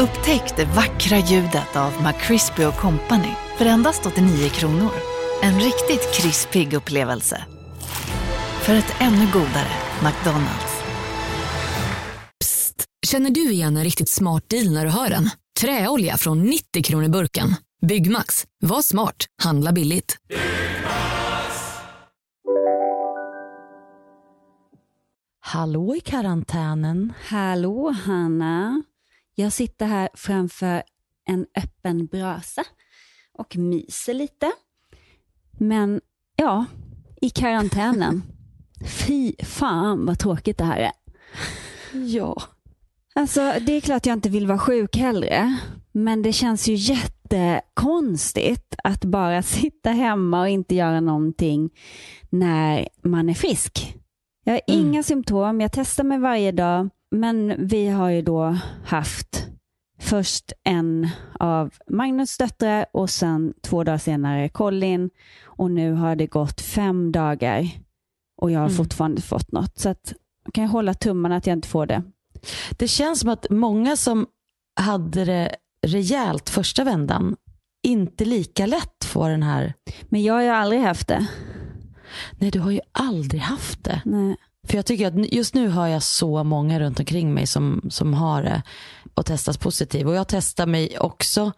Upptäck det vackra ljudet av McCrispy Company för endast 89 kronor. En riktigt krispig upplevelse. För ett ännu godare McDonalds. Psst! Känner du igen en riktigt smart deal när du hör den? Träolja från 90 kronor burken. Byggmax. Var smart. Handla billigt. Hallå i karantänen. Hallå Hanna. Jag sitter här framför en öppen brasa och myser lite. Men ja, i karantänen. Fy fan vad tråkigt det här är. Ja. Alltså, det är klart jag inte vill vara sjuk heller. Men det känns ju jättekonstigt att bara sitta hemma och inte göra någonting när man är frisk. Jag har Mm. inga symptom, jag testar mig varje dag. Men vi har ju då haft först en av Magnus döttrar och sen två dagar senare Colin. Och nu har det gått fem dagar och jag har Mm. fortfarande fått något. Så att, jag kan hålla tummarna att jag inte får det. Det känns som att många som hade det rejält första vändan inte lika lätt får den här, Men jag har ju aldrig haft det. nej du har ju aldrig haft det. Nej. För jag tycker att just nu har jag så många runt omkring mig som, som har det och testas positiv. Och jag testar mig också,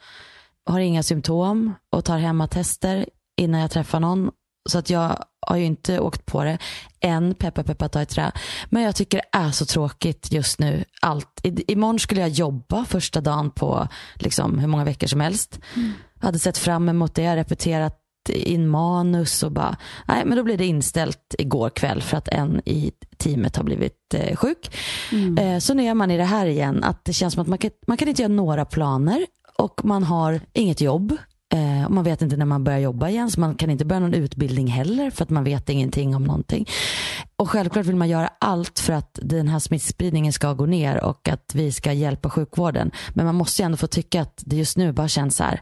har inga symptom och tar hemmatester innan jag träffar någon. Så att jag har ju inte åkt på det än, peppa peppa ta i trä. Men jag tycker det är så tråkigt just nu. Allt. I, imorgon skulle jag jobba första dagen på liksom, hur många veckor som helst. Jag hade sett fram emot det, repeterat in manus och bara, nej men då blev det inställt igår kväll för att en i teamet har blivit eh, sjuk. Eh, så nu är man i det här igen, att det känns som att man kan, man kan inte göra några planer och man har inget jobb. Eh, och man vet inte när man börjar jobba igen så man kan inte börja någon utbildning heller för att man vet ingenting om någonting. Och självklart vill man göra allt för att den här smittspridningen ska gå ner och att vi ska hjälpa sjukvården. Men man måste ju ändå få tycka att det just nu bara känns så här,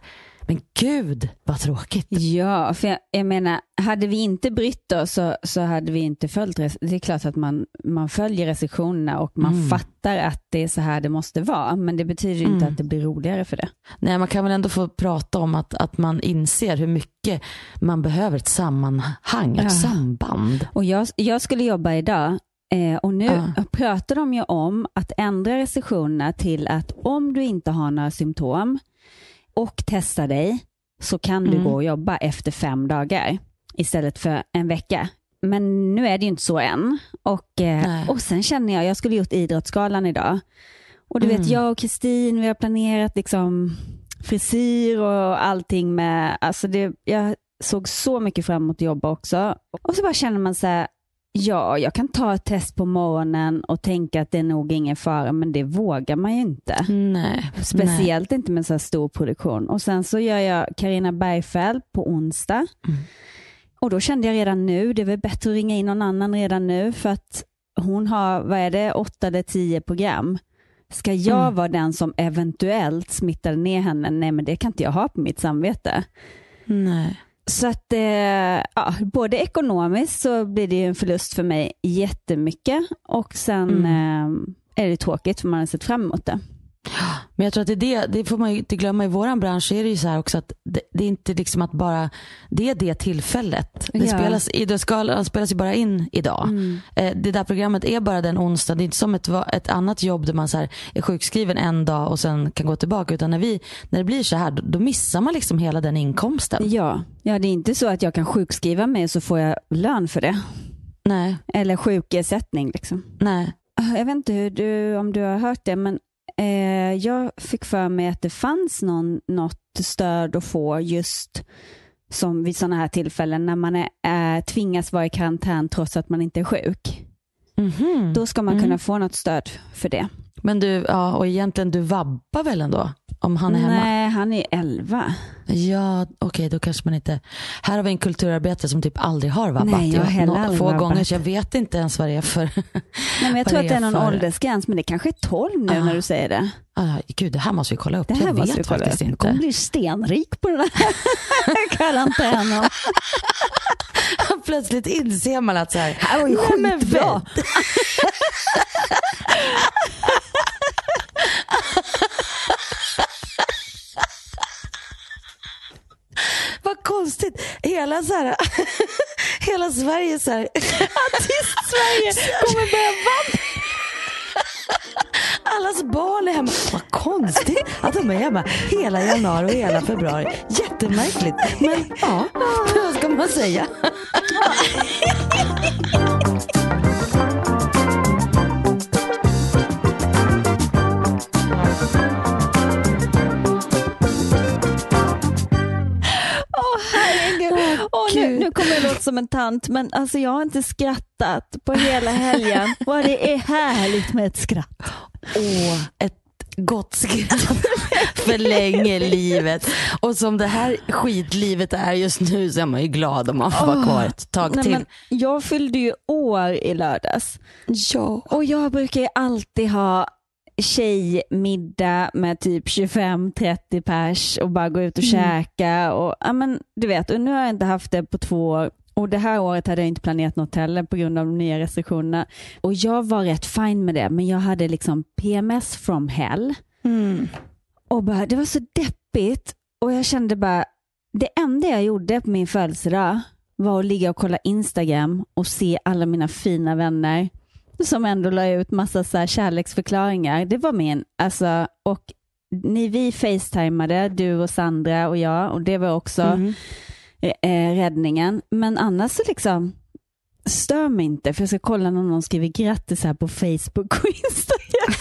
men gud vad tråkigt. Ja, för jag, jag menar, hade vi inte brytt oss så, så hade vi inte följt Det är klart att man, man följer restriktionerna och man Mm. fattar att det är så här det måste vara. Men det betyder ju inte Mm. att det blir roligare för det. Nej, man kan väl ändå få prata om att, att man inser hur mycket man behöver ett sammanhang, ett Ja. samband. Och jag, jag skulle jobba idag eh, och nu Ja. pratar de ju om att ändra restriktionerna till att om du inte har några symptom och testar dig så kan du Mm. gå och jobba efter fem dagar istället för en vecka. Men nu är det ju inte så än. Och, eh, och sen känner jag, jag skulle gjort Idrottsgalan idag. Och du Mm. vet, jag och Kristin, vi har planerat liksom frisyr och allting med, alltså det, jag såg så mycket fram emot att jobba också. Och så bara känner man så här, ja, jag kan ta ett test på morgonen och tänka att det är nog ingen fara, men det vågar man ju inte. Nej. Speciellt inte med så här stor produktion. Och sen så gör jag Karina Bergfeldt på onsdag. Mm. Och då kände jag redan nu, det är väl bättre att ringa in någon annan redan nu för att hon har, vad är det, åtta eller tio program. Ska jag Mm. vara den som eventuellt smittar ner henne? Nej, men det kan inte jag ha på mitt samvete. Nej. Så att eh, ja, både ekonomiskt så blir det en förlust för mig jättemycket och sen Mm. eh, är det tråkigt för man har sett fram emot det. Men jag tror att det, är det, det får man inte glömma i våran bransch är det ju så här också att det, det är inte liksom att bara, det är det tillfället. Det Ja. spelas, Idrottsgalan spelas ju bara in idag. Eh, det där programmet är bara den onsdag. Det är inte som ett, ett annat jobb där man så är sjukskriven en dag och sen kan gå tillbaka. Utan när, vi, när det blir så här då, då missar man liksom hela den inkomsten. Ja. ja, det är inte så att jag kan sjukskriva mig så får jag lön för det. Nej, Eller sjukersättning. Liksom. nej. Jag vet inte hur du, om du har hört det, men eh, jag fick för mig att det fanns någon, något stöd att få just som vid sådana här tillfällen när man är, är, tvingas vara i karantän trots att man inte är sjuk. Mhm. Då ska man Mm. kunna få något stöd för det. Men du, ja, och egentligen du vabbar väl ändå? Om han är hemma? Nej, han är 11. Ja, okej då kanske man inte. Här har vi en kulturarbetare som typ aldrig har vabbat. Nej, jag har heller aldrig få vabbat. gånger så jag vet inte ens vad det är för. Nej, men jag tror att det är någon för- åldersgräns, men det kanske är 12 nu Ah. när du säger det. ah, gud, det här måste vi kolla upp. Det här jag måste vi vet kolla faktiskt upp. Du inte. kommer bli stenrik på den här karantänen. Plötsligt inser man att så här, här var ju skitbra. konstigt. hela så här, hela Sverige så här. Artist-Sverige kommer börja vandra. Allas barn är hemma. Vad konstigt att de är hemma hela januari och hela februari. Jättemärkligt. Men ja, vad ska man säga? Låta som en tant, men alltså jag har inte skrattat på hela helgen. Vad det är härligt med ett skratt. Åh, ett gott skratt förlänger livet. Och som det här skitlivet är just nu så är man ju glad om man får vara kvar ett tag Nej, till. men jag fyllde ju år i lördags Ja. och jag brukar ju alltid ha tjejmiddag med typ 25-30 pers och bara gå ut och käka. Och, ja, men, du vet, och nu har jag inte haft det på två år. Och Det här året hade jag inte planerat något heller på grund av de nya restriktionerna. Och Jag var rätt fin med det, men jag hade liksom PMS from hell. Mm. Och bara, det var så deppigt och jag kände bara, det enda jag gjorde på min födelsedag var att ligga och kolla Instagram och se alla mina fina vänner som ändå la ut massa så kärleksförklaringar. Det var min, alltså, och ni, vi facetimade, du och Sandra och jag, och det var också Mm. Eh, räddningen. Men annars så liksom, stör mig inte, för jag ska kolla när någon skriver grattis här på Facebook och Instagram.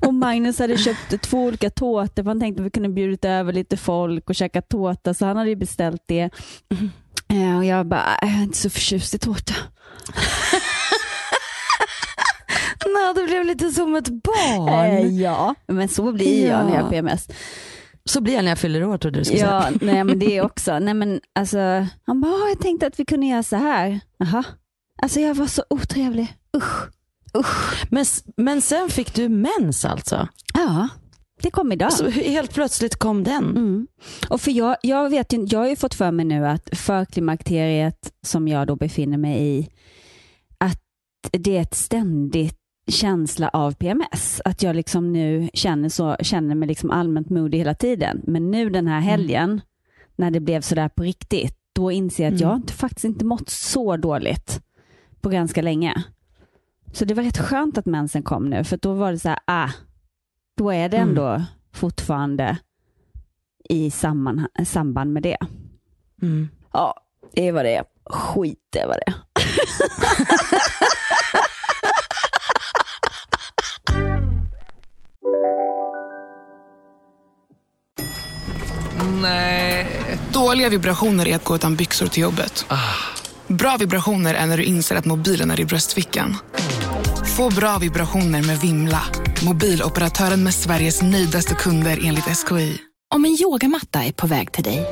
och Magnus hade köpt två olika tårtor, för han tänkte att vi kunde bjudit över lite folk och käka tårta, så han hade ju beställt det. Eh, och jag bara, jag är inte så förtjust i tårta. Nej, det blev lite som ett Eh, barn. ja, men så blir jag när jag har PMS. Så blir jag när jag fyller år trodde du skulle Ja, säga. nej men det också. Nej men alltså, han bara, "Ah, jag tänkte att vi kunde göra så här. Jaha. Alltså jag var så otrevlig. Usch. Usch. Men, men sen fick du mens alltså? Ja, det kom idag. Så helt plötsligt kom den? Mm. Och för jag, jag, vet ju, jag har ju fått för mig nu att förklimakteriet som jag då befinner mig i, att det är ett ständigt känsla av PMS. Att jag liksom nu känner, så, känner mig liksom allmänt modig hela tiden. Men nu den här helgen, när det blev sådär på riktigt, då inser jag att Mm. jag faktiskt inte mått så dåligt på ganska länge. Så det var rätt skönt att mensen kom nu, för då var det så här, ah, då är det Mm. ändå fortfarande i samman, samband med det. Mm. Ja, det vad det. Skit det är vad det Nej. Dåliga vibrationer är att gå utan byxor till jobbet. Bra vibrationer är när du inser att mobilen är i bröstfickan. Få bra vibrationer med Vimla. Mobiloperatören med Sveriges nöjdaste kunder enligt SKI. Om en yogamatta är på väg till dig,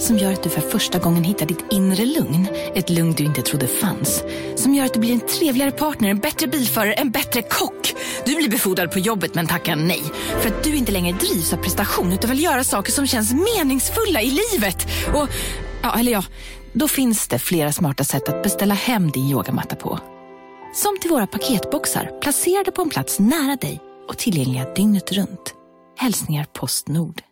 som gör att du för första gången hittar ditt inre lugn, ett lugn du inte trodde fanns, som gör att du blir en trevligare partner, en bättre bilförare, en bättre kock. Du blir befordrad på jobbet men tackar nej, för att du inte längre drivs av prestation utan vill göra saker som känns meningsfulla i livet. Och, ja, eller ja, då finns det flera smarta sätt att beställa hem din yogamatta på. Som till våra paketboxar placerade på en plats nära dig och tillgängliga dygnet runt. Hälsningar Postnord.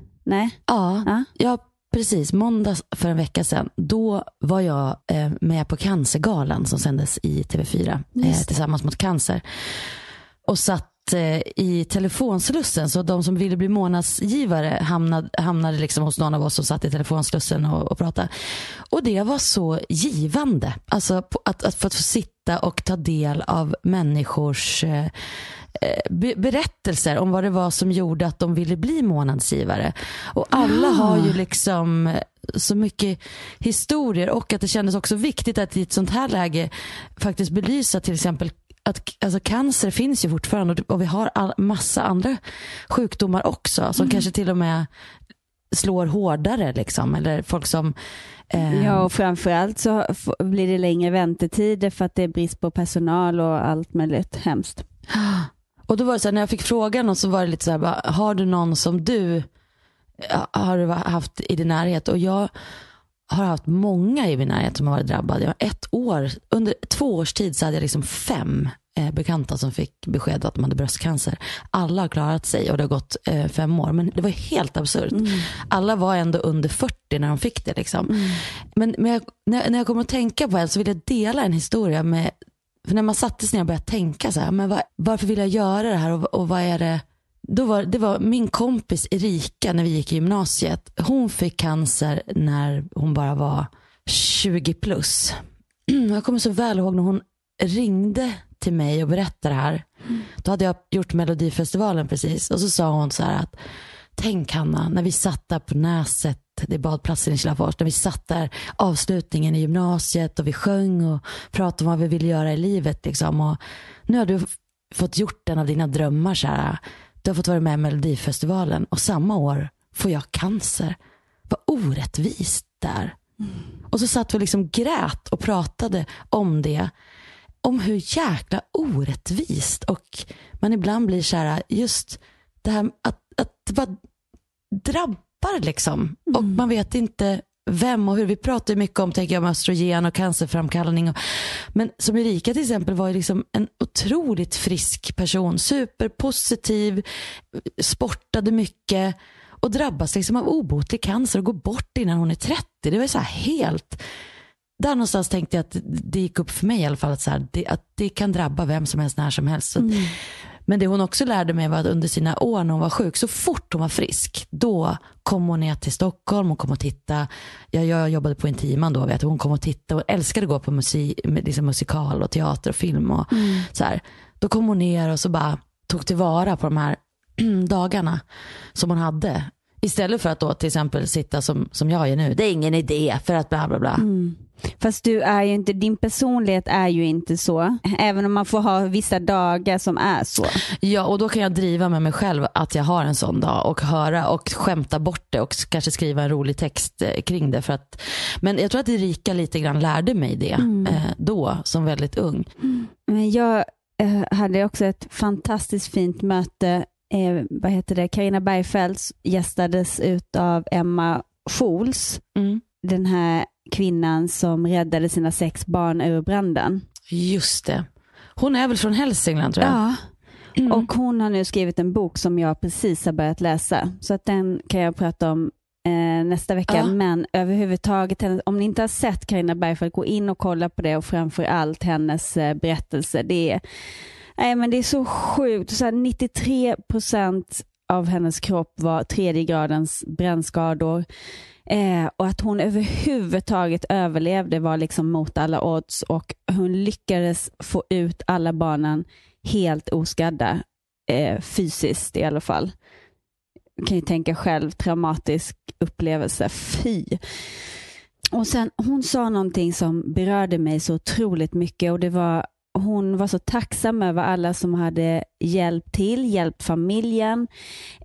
Nej. Ja, Ja. ja precis. Måndags för en vecka sedan. Då var jag eh, med på Cancergalan som sändes i TV4 eh, tillsammans mot cancer. Och satt eh, i telefonslussen så de som ville bli månadsgivare hamnade, hamnade liksom hos någon av oss som satt i telefonslussen och, och pratade. Och det var så givande. Alltså på, att, att få sitta och ta del av människors eh, be- berättelser om vad det var som gjorde att de ville bli månadsgivare. Och alla har ju liksom eh, så mycket historier och att det kändes också viktigt att i ett sånt här läge faktiskt belysa till exempel att alltså, cancer finns ju fortfarande och- vi har all, massa andra sjukdomar också som kanske till och med slår hårdare liksom. Eller folk som... Eh, Ja, och framförallt så blir det längre väntetider för att det är brist på personal och allt möjligt hemskt. Och då var det så här, när jag fick frågan och så var det lite så här, bara, har du någon som du ja, har du haft i din närhet? Och jag har haft många i min närhet som har varit drabbade. Jag ett år, under två års tid så hade jag liksom fem eh, bekanta som fick besked att de hade bröstcancer. Alla har klarat sig och det har gått eh, fem år. Men det var helt absurt. Alla var ändå under 40 när de fick det. Liksom. Men, men jag, när, när jag kommer att tänka på det så vill jag dela en historia med för när man satte sig ner och började tänka så här, men var, varför vill jag göra det här och, och vad är det? Då var, det var min kompis Erika när vi gick i gymnasiet. Hon fick cancer när hon bara var 20 plus. Jag kommer så väl ihåg när hon ringde till mig och berättade det här. Då hade jag gjort Melodifestivalen precis och så sa hon så här att Tänk Hanna, när vi satt där på Näset, det är badplatsen i Kilafors, när vi satt där avslutningen i gymnasiet och vi sjöng och pratade om vad vi ville göra i livet. Liksom. Och nu har du fått gjort en av dina drömmar. Så här. Du har fått vara med i Melodifestivalen och samma år får jag cancer. Vad orättvist där. Och så satt vi och liksom grät och pratade om det. Om hur jäkla orättvist och man ibland blir så här, just det här att, att det bara drabbar liksom. Och man vet inte vem och hur. Vi pratar mycket om, tänker jag, om östrogen och cancerframkallning. Och, men som Erika till exempel var ju liksom en otroligt frisk person. Superpositiv, sportade mycket och drabbas liksom av obotlig cancer och går bort innan hon är 30. Det var så helt där någonstans tänkte jag att det gick upp för mig i alla fall att, så här, det, att det kan drabba vem som helst när som helst. Att, Men det hon också lärde mig var att under sina år när hon var sjuk, så fort hon var frisk, då kom hon ner till Stockholm och kom och titta. Jag, jag jobbade på Intiman då, vet hon kom och tittade och älskade att gå på musik, liksom musikal och teater och film. Och så här. Då kom hon ner och så bara tog tillvara på de här dagarna som hon hade. Istället för att då till exempel sitta som, som jag gör nu, det är ingen idé för att bla bla bla. Fast du är ju inte, din personlighet är ju inte så. Även om man får ha vissa dagar som är så. Ja, och då kan jag driva med mig själv att jag har en sån dag och höra och skämta bort det och kanske skriva en rolig text eh, kring det. För att, men jag tror att Erika lite grann lärde mig det eh, då som väldigt ung. Men jag eh, hade också ett fantastiskt fint möte. Eh, vad heter det? Carina Bergfeldt gästades ut av Emma Schools. Mm. Den här kvinnan som räddade sina sex barn ur branden. Just det. Hon är väl från Hälsingland tror jag. Ja. Mm. Och hon har nu skrivit en bok som jag precis har börjat läsa. Så att den kan jag prata om eh, nästa vecka. Ja. Men överhuvudtaget, om ni inte har sett Carina Bergfeldt, gå in och kolla på det och framför allt hennes eh, berättelse. Det är, nej, men det är så sjukt. Så här, 93 procent av hennes kropp var tredje gradens brännskador. Eh, och att hon överhuvudtaget överlevde var liksom mot alla odds och hon lyckades få ut alla barnen helt oskadda, eh, fysiskt i alla fall. Kan ju tänka själv, traumatisk upplevelse, fy. Och sen, hon sa någonting som berörde mig så otroligt mycket och det var hon var så tacksam över alla som hade hjälpt till, hjälpt familjen,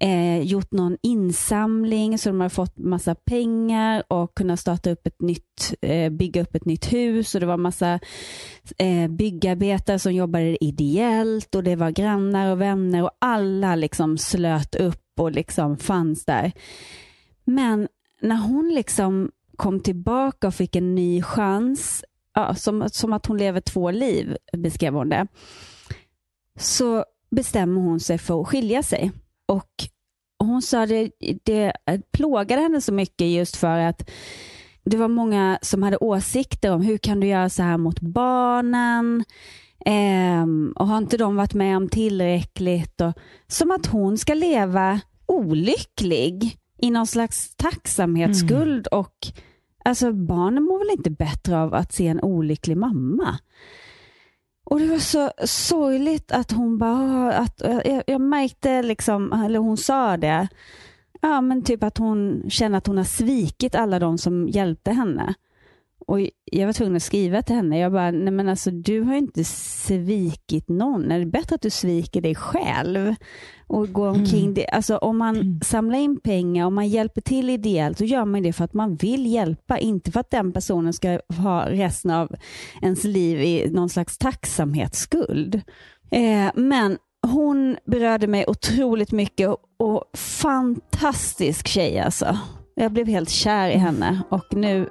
eh, gjort någon insamling så de hade fått massa pengar och kunnat starta upp ett nytt, eh, bygga upp ett nytt hus och det var massa eh, byggarbetare som jobbade ideellt och det var grannar och vänner och alla liksom slöt upp och liksom fanns där. Men när hon liksom kom tillbaka och fick en ny chans, ja, som, som att hon lever två liv, beskrev hon det, så bestämmer hon sig för att skilja sig. Och hon sa det, det plågade henne så mycket just för att det var många som hade åsikter om hur kan du göra så här mot barnen? Ehm, och har inte de varit med om tillräckligt? Och, som att hon ska leva olycklig i någon slags tacksamhetsskuld och alltså barnen mår väl inte bättre av att se en olycklig mamma? Och det var så sorgligt att hon bara, ah, att, eh, jag, jag märkte liksom, eller hon sa det, ja men typ att hon känner att hon har svikit alla de som hjälpte henne. Och jag var tvungen att skriva till henne. Jag bara, nej men alltså du har inte svikit någon. Är det bättre att du sviker dig själv? Och går omkring Mm. det. Alltså om man Mm. samlar in pengar, om man hjälper till ideellt, så gör man det för att man vill hjälpa. Inte för att den personen ska ha resten av ens liv i någon slags tacksamhetsskuld. Eh, men hon berörde mig otroligt mycket och, och fantastisk tjej alltså. Jag blev helt kär i henne och nu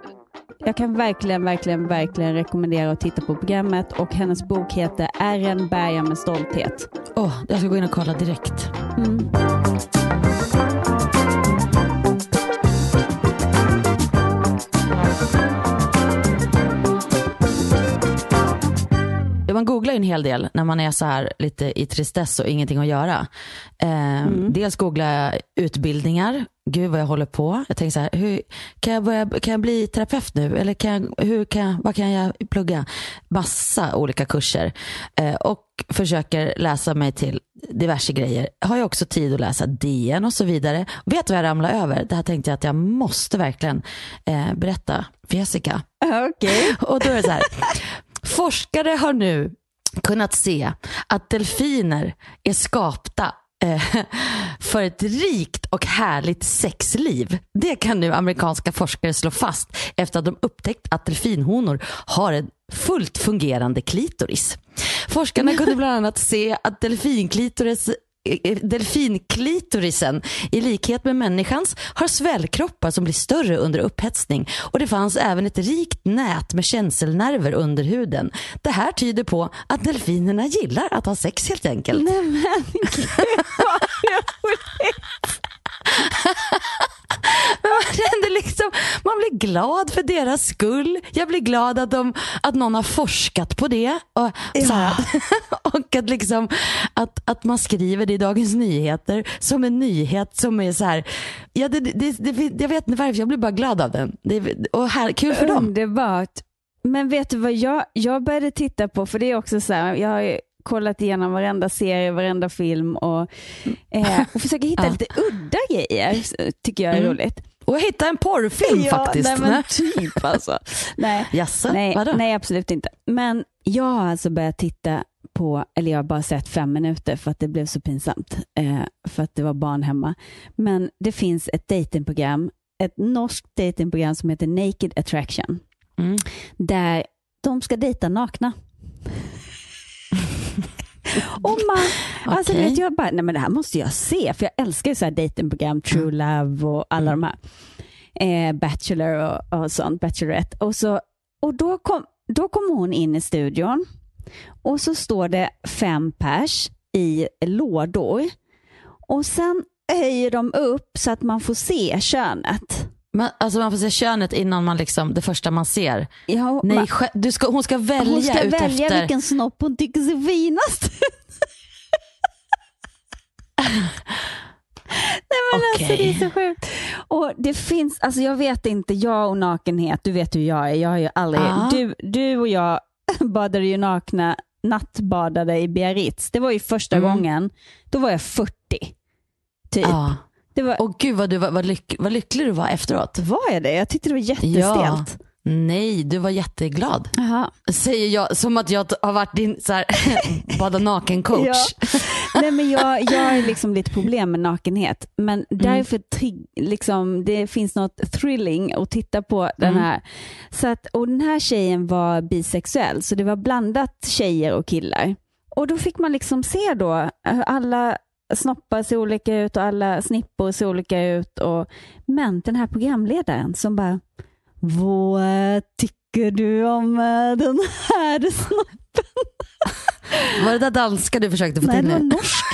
jag kan verkligen, verkligen, verkligen rekommendera att titta på programmet och hennes bok heter Är en bärgare med stolthet. Åh, jag ska gå in och kolla direkt. Mm. Man googlar ju en hel del när man är så här lite i tristess och ingenting att göra. Eh, Dels googlar jag utbildningar. Gud vad jag håller på. Jag tänker så här, hur, kan, jag börja, kan jag bli terapeut nu? Eller kan jag, hur kan jag, vad kan jag plugga? Massa olika kurser. Eh, och försöker läsa mig till diverse grejer. Har jag också tid att läsa DN och så vidare. Vet du vad jag ramlar över? Det här tänkte jag att jag måste verkligen eh, berätta för Jessica. Okej. Och då är det så här. Forskare har nu kunnat se att delfiner är skapta eh, för ett rikt och härligt sexliv. Det kan nu amerikanska forskare slå fast efter att de upptäckt att delfinhonor har en fullt fungerande klitoris. Forskarna kunde bland annat se att delfinklitoris Delfinklitorisen, i likhet med människans, har svällkroppar som blir större under upphetsning och det fanns även ett rikt nät med känselnerver under huden. Det här tyder på att delfinerna gillar att ha sex helt enkelt. Nej men gud vad roligt. Kände liksom, man blir glad för deras skull. Jag blir glad att, de, att någon har forskat på det. Och, så här, och att, liksom, att, att man skriver det i Dagens Nyheter som en nyhet som är så här. Ja, det, det, det, jag vet inte varför, jag blir bara glad av den. Det, och här, kul för dem. Underbart. Men vet du vad jag, jag började titta på, för det är också så här, jag har kollat igenom varenda serie, varenda film och, eh, och försöker hitta Ja. lite udda grejer, tycker jag är Mm. roligt. Och jag hittade en porrfilm faktiskt. Nej, men typ alltså. nej, Jaså, nej, vadå? nej, absolut inte. Men jag har alltså börjat titta på, eller jag har bara sett fem minuter för att det blev så pinsamt, eh, för att det var barn hemma. Men det finns ett datingprogram, ett norskt datingprogram som heter Naked Attraction, Mm. där de ska dejta nakna. Och man, alltså vet jag bara, nej men det här måste jag se, för jag älskar ju så här datingprogram, True Love och alla de här. Eh, Bachelor och, och sånt, Bachelorette. Och, så, och då, kom, då kom hon in i studion och så står det fem pers i lådor. Och sen höjer de upp så att man får se könet. Men, alltså man får se könet innan man liksom, det första man ser. Ja, Nej, man- du ska, hon ska välja hon ska välja efter... vilken snopp hon tycker ser finast Nej men alltså Okej. det är så sjukt. Och det finns, alltså jag vet inte, jag och nakenhet, du vet hur jag är. Jag har ju aldrig, Ja. du, du och jag badade ju nakna, nattbadade i Biarritz. Det var ju första Mm. gången, då var jag 40. Typ. Ja. Det var, Och gud vad, du var, vad, lyck, vad lycklig du var efteråt. var jag det? Jag tyckte det var jättestelt. Nej, du var jätteglad. Jaha. Säger jag som att jag har varit din så här, bada naken-coach. Ja. Nej, men jag, jag har liksom lite problem med nakenhet. Men Mm. därför tri- liksom, det finns något thrilling att titta på den Mm. här. Så att, och den här tjejen var bisexuell, så det var blandat tjejer och killar. Och då fick man liksom se då, hur alla snoppar ser olika ut och alla snippor ser olika ut. Och, men den här programledaren som bara, vad tycker du om eh, den här snoppen? Var det där danska du försökte få Nej, till det var norsk.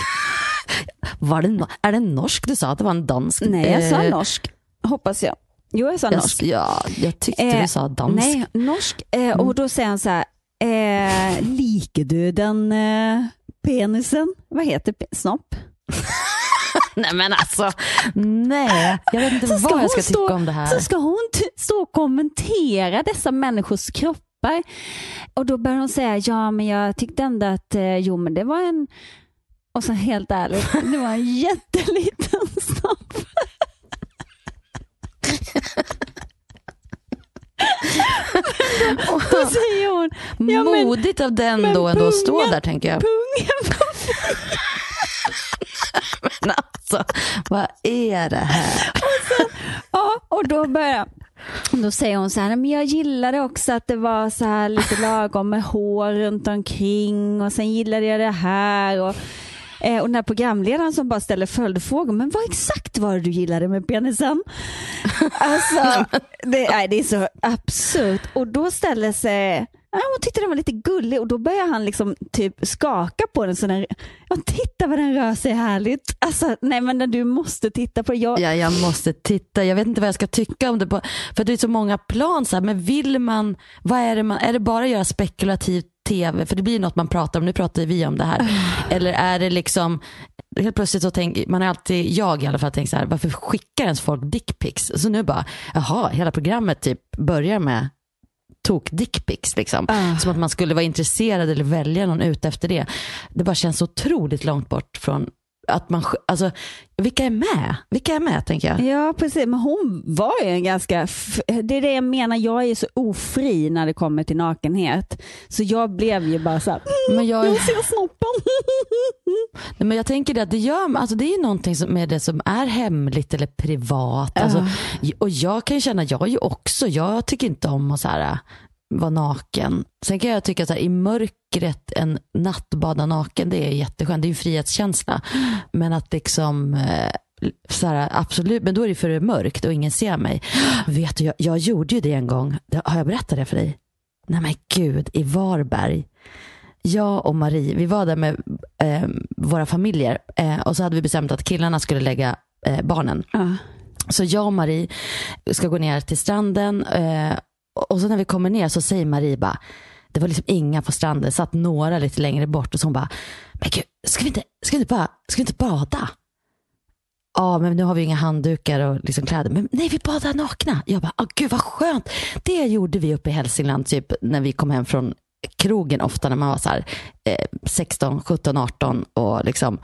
Var det, no- är det norsk du sa att det var en dansk? Nej, jag sa Eh, norsk. Hoppas jag. Jo, jag sa norsk. Ja, jag tyckte Eh, du sa dansk. Nej, norsk. Eh, Och då säger han så här, eh, liker du den eh, penisen? Vad heter pe- snopp? Nej men alltså, nej. Jag vet inte vad jag ska stå- tycka om det här. Så ska hon stå och kommentera dessa människors kroppar. Och då börjar hon säga, ja men jag tyckte ändå att, eh, jo men det var en, och så helt ärligt, det var en jätteliten snopp. Då, säger hon, ja, men, Modigt av den men då ändå att stå där tänker jag. pungen på Men alltså, vad är det här? Ja, och då börjar då säger hon så här, men jag gillade också att det var så här lite lagom med hår runt omkring och sen gillade jag det här. Och, eh, och den här programledaren som bara ställer följdfrågor, men vad exakt var det du gillade med penisen? Alltså, det, nej, det är så absurt. Och då ställer sig Ja, hon tyckte den var lite gullig och då börjar han liksom typ skaka på den. Så den ja, titta vad den rör sig härligt. Alltså, nej men du måste titta på det. Jag, Ja, jag måste titta. Jag vet inte vad jag ska tycka om det. På, för det är så många plan. Så här, men vill man, vad är det man, är det bara att göra spekulativ tv? För det blir något man pratar om. Nu pratar vi om det här. Eller är det liksom, helt plötsligt så tänker man är alltid, jag i alla fall, tänker så här, varför skickar ens folk dickpics? Så nu bara, jaha, hela programmet typ börjar med tok dickpics liksom. Ah. Som att man skulle vara intresserad eller välja någon ut efter det. Det bara känns så otroligt långt bort från att man, alltså vilka är med? Vilka är med tänker jag. Ja, precis. Men hon var ju en ganska... Det är det jag menar, jag är så ofri när det kommer till nakenhet. Så jag blev ju bara så här, "Mm, Men jag, jag ser snoppen. nej, men jag tänker det att det gör, alltså det är ju någonting som, med det som är hemligt eller privat. Alltså, och jag kan ju känna, jag är ju också, jag tycker inte om att så här, vara naken. Sen kan jag tycka att i mörkret, en nattbada naken, det är jätteskönt. Det är en frihetskänsla. Men att liksom eh, så här, absolut, men då är det för det mörkt och ingen ser mig. Vet du, jag, jag gjorde ju det en gång. Har jag berättat det för dig? Nej men gud, i Varberg. Jag och Marie, vi var där med eh, våra familjer eh, och så hade vi bestämt att killarna skulle lägga eh, barnen. Ja. Så jag och Marie ska gå ner till stranden eh, och så när vi kommer ner så säger Marie bara, det var liksom inga på stranden, det satt några lite längre bort och så hon bara, men gud, ska vi inte, ska vi inte, bara, ska vi inte bada? Ja, men nu har vi inga handdukar och liksom kläder. Men nej, vi badar nakna. Jag bara, oh, gud vad skönt. Det gjorde vi uppe i Hälsingland typ när vi kom hem från krogen ofta när man var så här, eh, 16, 17, 18 och liksom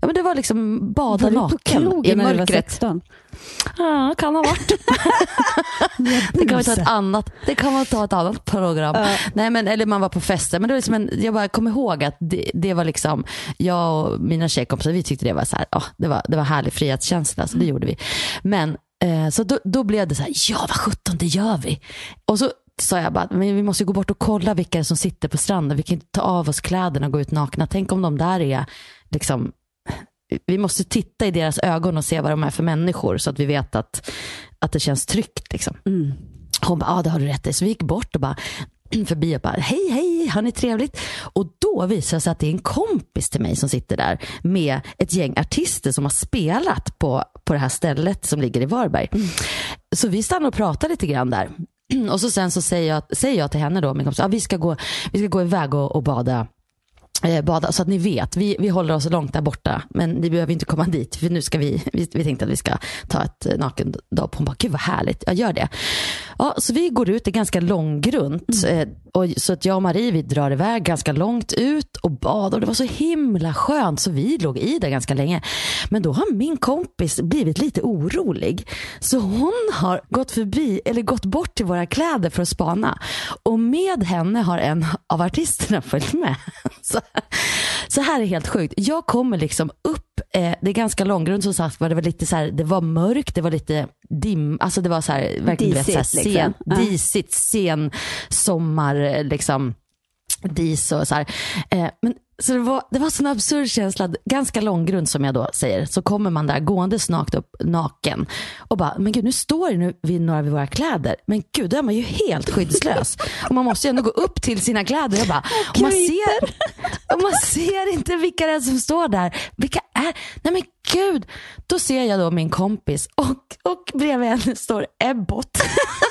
Ja men det var liksom bada Var naken i mörkret. 16? Ja, kan ha varit. det kan vi ta ett annat, det kan man ta ett annat program. Nej, men, eller man var på fester. Men det var liksom en, jag bara kom ihåg att det, det var liksom, jag och mina tjejkompisar, vi tyckte det var så här, ja, det var, det var härlig frihetskänsla, så det gjorde vi. Men eh, så då, då blev det så här, ja vad sjutton, det gör vi. Och så sa jag bara, men vi måste gå bort och kolla vilka som sitter på stranden. Vi kan inte ta av oss kläderna och gå ut nakna. Tänk om de där är liksom vi måste titta i deras ögon och se vad de är för människor så att vi vet att, att det känns tryggt. Liksom. Mm. Hon bara, ja det har du rätt i. Så vi gick bort och bara förbi och bara, hej hej, har ni trevligt? Och då visar det sig att det är en kompis till mig som sitter där med ett gäng artister som har spelat på, på det här stället som ligger i Varberg. Så vi stannar och pratar lite grann där. Och så sen så säger jag, säger jag till henne då, min kompis, ja, vi, ska gå, vi ska gå iväg och, och bada bada, så att ni vet, vi, vi håller oss långt där borta, men ni behöver inte komma dit, för nu ska vi, vi, vi tänkte att vi ska ta ett eh, nakendopp. Hon bara, gud vad härligt, jag gör det. Ja, så vi går ut, det är ganska långgrunt, eh, och, så att jag och Marie, vi drar iväg ganska långt ut och badar, och det var så himla skönt, så vi låg i där ganska länge. Men då har min kompis blivit lite orolig, så hon har gått förbi, eller gått bort till våra kläder för att spana, och med henne har en av artisterna följt med. Så, så här är helt sjukt. Jag kommer liksom upp, eh, det är ganska långgrunt som sagt var, det var lite så här, det var mörkt, det var lite dim, alltså det var så här, verkligen du vet, så här, Disigt, sen, liksom. Disigt, sen sommar, eh, liksom dis och så här. Eh, men, så det var, det var sån absurd känsla, ganska långgrunt som jag då säger, så kommer man där gående snakt upp naken och bara, men gud nu står det nu vid några av våra kläder, men gud då är man ju helt skyddslös. Och man måste ju ändå gå upp till sina kläder och bara, och man ser, och man ser inte vilka det är som står där. Vilka är, nej men gud, då ser jag då min kompis och, och bredvid henne står Ebbot.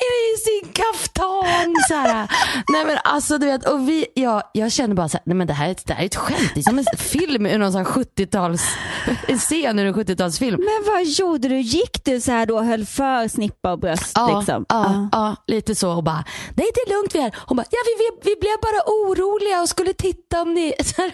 i sin kaftan. Så här. Nej men alltså du vet, och vi, ja, jag känner bara så här, nej men det här, är ett- det här är ett skämt. Det är som en film ur någon sån här 70-tals, en scen ur en 70-talsfilm. Men vad gjorde du? Gick du så här då och höll för snippa och bröst? Ja, liksom? ja, ja, lite så och bara, nej det är lugnt vi är. Hon bara, ja vi, vi, vi blev bara oroliga roliga och skulle titta om ni... Här,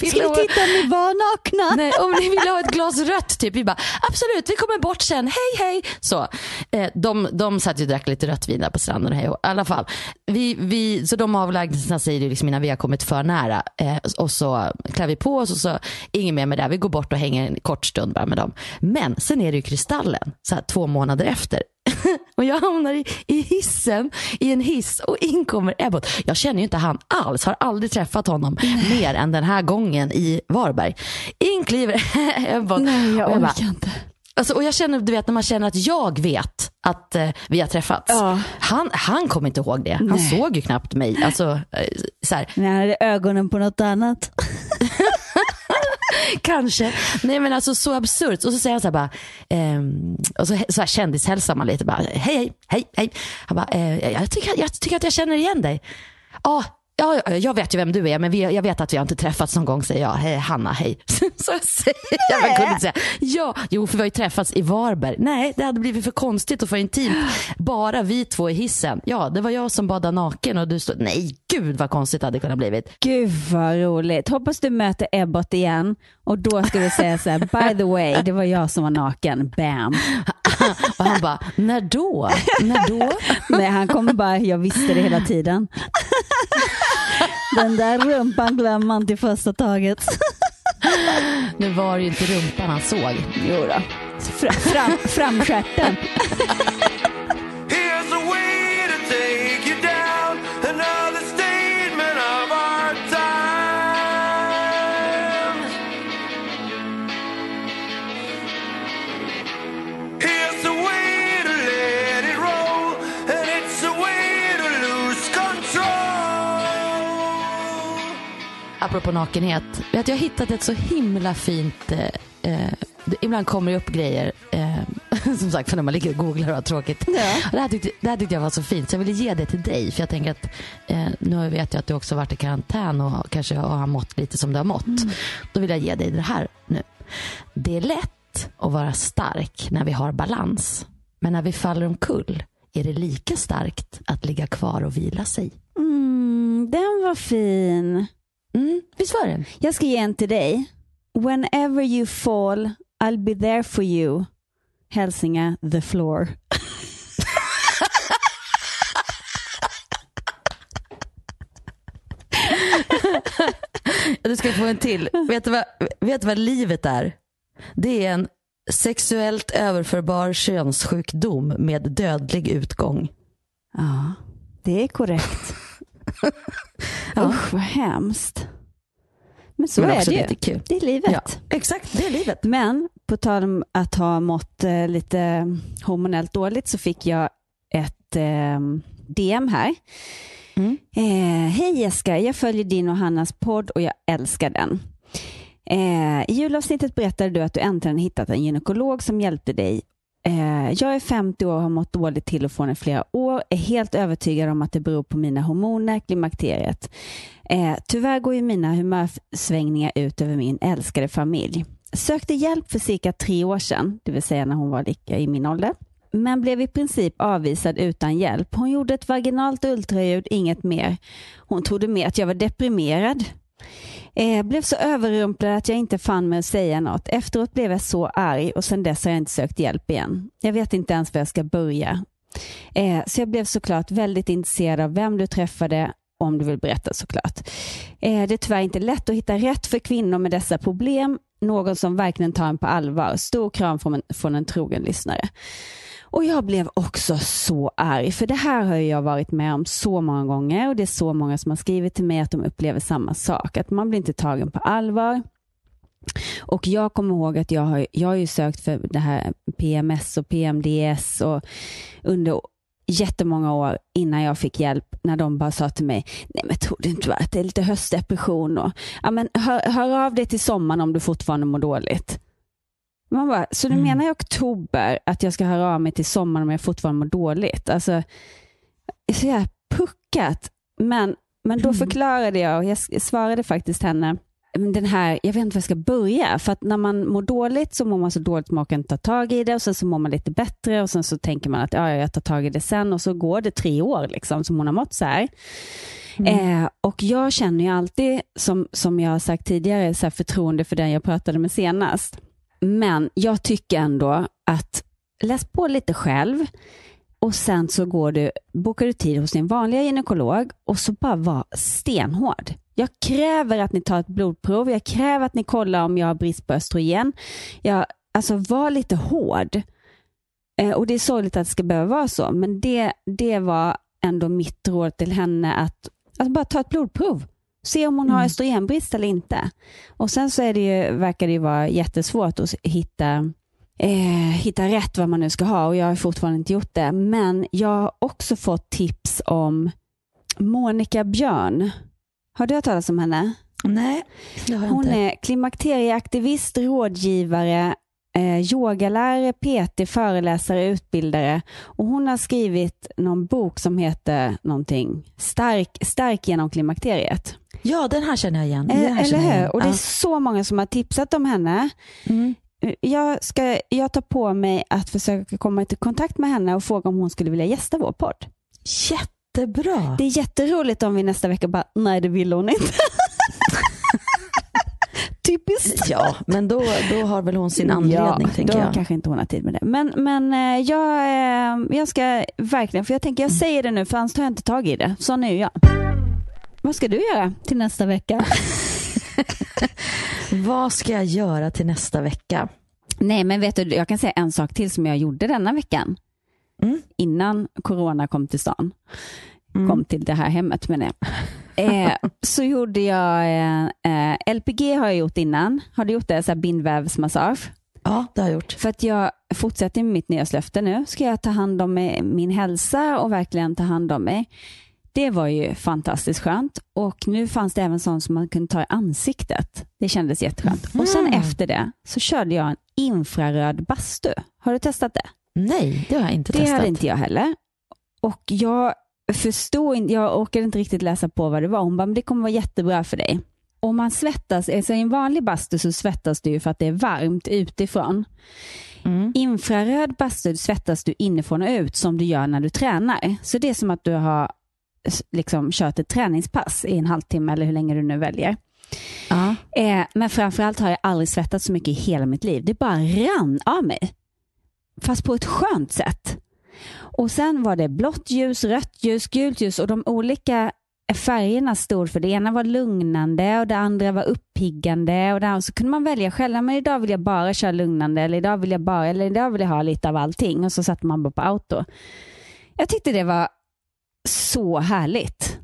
ville Skulle ha- titta om ni var nakna. Nej, om ni vill ha ett glas rött typ. Vi bara absolut, vi kommer bort sen, hej hej. Så, eh, de, de satt ju och drack lite rött vin där på stranden. Hej, och, I alla fall. Vi, vi, så de avlägsnar sig liksom innan vi har kommit för nära. Eh, och så klär vi på oss och så ingen mer med det. Vi går bort och hänger en kort stund bara med dem. Men sen är det ju Kristallen, så här, två månader efter. Och jag hamnar i, i hissen, i en hiss och in kommer Ebbot. Jag känner ju inte han alls, har aldrig träffat honom mer än den här gången i Varberg. In kliver Ebbot. Nej, jag och, jag bara, orkar inte. Alltså, och jag känner, du vet när man känner att jag vet att eh, vi har träffats. Ja. Han, han kommer inte ihåg det. Han Nej. såg ju knappt mig. Alltså, eh, så här, Men han hade ögonen på något annat. Kanske. Nej men alltså så absurt. Och så säger han så här bara, ehm, och så, så här kändishälsar man lite bara, hej hej, hej hej. Han bara, eh, jag, tycker, jag tycker att jag känner igen dig. Ja, ja, ja, jag vet ju vem du är men vi, jag vet att vi har inte träffats någon gång säger jag. Hej Hanna, hej. Så jag säger jag, men kunde inte säga, ja, jo för vi har ju träffats i Varberg. Nej, det hade blivit för konstigt och för intimt. Bara vi två i hissen. Ja, det var jag som badade naken och du stod, nej gud vad konstigt det hade kunnat blivit. Gud vad roligt. Hoppas du möter Ebbot igen och då ska du säga så här, by the way, det var jag som var naken. Bam. Och han bara, när då? När då? Nej, han kommer bara, jag visste det hela tiden. Den där rumpan glömmer man till första taget. Nu var det ju inte rumpan han såg. Jo då. Fra, fram, framstjärten. Apropå nakenhet. Vet, jag har hittat ett så himla fint eh, eh, Ibland kommer det upp grejer, eh, som sagt, för när man ligger och googlar och har tråkigt. Och Det, här tyckte, det här tyckte jag var så fint, så jag ville ge det till dig. För jag tänker att eh, nu vet jag att du också varit i karantän och kanske har mått lite som du har mått. Då vill jag ge dig det här nu. Det är lätt att vara stark när vi har balans. Men när vi faller omkull är det lika starkt att ligga kvar och vila sig. Mm, den var fin. Mm, visst var den? Jag ska ge en till dig. Whenever you fall, I'll be there for you. Hälsinga, the floor. Du ska få en till. Vet du vad, vet du vad livet är? Det är en sexuellt överförbar könssjukdom med dödlig utgång. Ja, det är korrekt. Ja. Usch, vad hemskt. Men så Men är det ju. jättekul. Det är livet. Ja, exakt, det är livet. Men på tal om att ha mått eh, lite hormonellt dåligt så fick jag ett eh, DM här. Mm. Eh, Hej Jessica, jag följer din och Hannas podd och jag älskar den. Eh, I julavsnittet berättade du att du äntligen hittat en gynekolog som hjälpte dig. Eh, jag är 50 år och har mått dåligt till och från i flera år. Är helt övertygad om att det beror på mina hormoner, klimakteriet. Eh, tyvärr går ju mina humörsvängningar ut över min älskade familj. Sökte hjälp för cirka tre år sedan, det vill säga när hon var lika i min ålder. Men blev i princip avvisad utan hjälp. Hon gjorde ett vaginalt ultraljud, inget mer. Hon trodde mer att jag var deprimerad. Eh, blev så överrumplad att jag inte fann mig att säga något. Efteråt blev jag så arg och sedan dess har jag inte sökt hjälp igen. Jag vet inte ens var jag ska börja. Eh, så jag blev såklart väldigt intresserad av vem du träffade, om du vill berätta såklart. Eh, det är tyvärr inte lätt att hitta rätt för kvinnor med dessa problem. Någon som verkligen tar en på allvar. Stor kram från en, från en trogen lyssnare. Och jag blev också så arg, för det här har jag varit med om så många gånger och det är så många som har skrivit till mig att de upplever samma sak, att man blir inte tagen på allvar. Och jag kommer ihåg att jag har, jag har ju sökt för det här PMS och PMDS och under jättemånga år innan jag fick hjälp när de bara sa till mig, nej men tror du inte att det är lite höstdepression och ja, men hör, hör av dig till sommaren om du fortfarande mår dåligt. Man bara, så du Mm. menar i oktober att jag ska höra av mig till sommaren om jag fortfarande mår dåligt? Alltså, så jag puckat. Men, men då Mm. förklarade jag och jag svarade faktiskt henne den här, jag vet inte var jag ska börja. För att när man mår dåligt så mår man så dåligt att man kan ta tag i det och sen så mår man lite bättre och sen så tänker man att ja, jag tar tag i det sen och så går det tre år liksom som hon har mått så här. Eh, och jag känner ju alltid, som, som jag har sagt tidigare, så här förtroende för den jag pratade med senast. Men jag tycker ändå att läs på lite själv och sen så går du, bokar du tid hos din vanliga gynekolog och så bara var stenhård. Jag kräver att ni tar ett blodprov. Jag kräver att ni kollar om jag har brist på östrogen. Jag, alltså var lite hård. Eh, och Det är sorgligt att det ska behöva vara så, men det, det var ändå mitt råd till henne att, att bara ta ett blodprov. Se om hon har östrogenbrist eller inte. Och Sen så är det ju, verkar det ju vara jättesvårt att hitta eh, hitta rätt vad man nu ska ha och jag har fortfarande inte gjort det. Men jag har också fått tips om Monica Björn. Har du hört talas om henne? Nej, det har jag Hon inte. är klimakterieaktivist, rådgivare, eh, yogalärare, PT, föreläsare, utbildare. Och hon har skrivit någon bok som heter någonting Stark, stark genom klimakteriet. Ja, den här känner jag igen. Eh, Eller hur? Och det är Ja. så många som har tipsat om henne. Mm. Jag, ska, jag tar på mig att försöka komma i kontakt med henne och fråga om hon skulle vilja gästa vår podd. Jättebra. Det är jätteroligt om vi nästa vecka bara, nej det vill hon inte. Typiskt. Ja, men då, då har väl hon sin anledning, ja, tänker då jag. kanske inte hon har tid med det. Men, men eh, jag, eh, jag ska verkligen, för jag tänker jag säger det nu för annars tar jag inte tag i det. Sån är ju jag. Vad ska du göra till nästa vecka? Vad ska jag göra till nästa vecka? Nej, men vet du, jag kan säga en sak till som jag gjorde denna veckan. Mm. Innan corona kom till stan. Kom till det här hemmet menar jag. Eh, så gjorde jag, eh, eh, LPG har jag gjort innan. Har du gjort det? Så här bindvävsmassage. Ja, det har jag gjort. För att jag fortsätter med mitt nyårslöfte nu. Ska jag ta hand om min hälsa och verkligen ta hand om mig. Det var ju fantastiskt skönt. Och nu fanns det även sånt som man kunde ta i ansiktet. Det kändes jätteskönt. Och sen Mm. efter det så körde jag en infraröd bastu. Har du testat det? Nej, det har jag inte Det testat. hade inte jag heller. Och jag inte, jag orkade inte riktigt läsa på vad det var. Hon bara, men det kommer vara jättebra för dig. Om man svettas, alltså i en vanlig bastu så svettas du för att det är varmt utifrån. Mm. Infraröd bastu svettas du inifrån och ut som du gör när du tränar. Så det är som att du har liksom kört ett träningspass i en halvtimme eller hur länge du nu väljer. Ja. Eh, men framförallt har jag aldrig svettats så mycket i hela mitt liv. Det bara rann av mig. Fast på ett skönt sätt. Och sen var det blått ljus, rött ljus, gult ljus och de olika färgerna stod för. Det ena var lugnande och det andra var uppiggande och det andra, så kunde man välja själv. Men idag vill jag bara köra lugnande eller idag vill jag bara, eller idag vill jag ha lite av allting och så satte man bara på auto. Jag tyckte det var så härligt.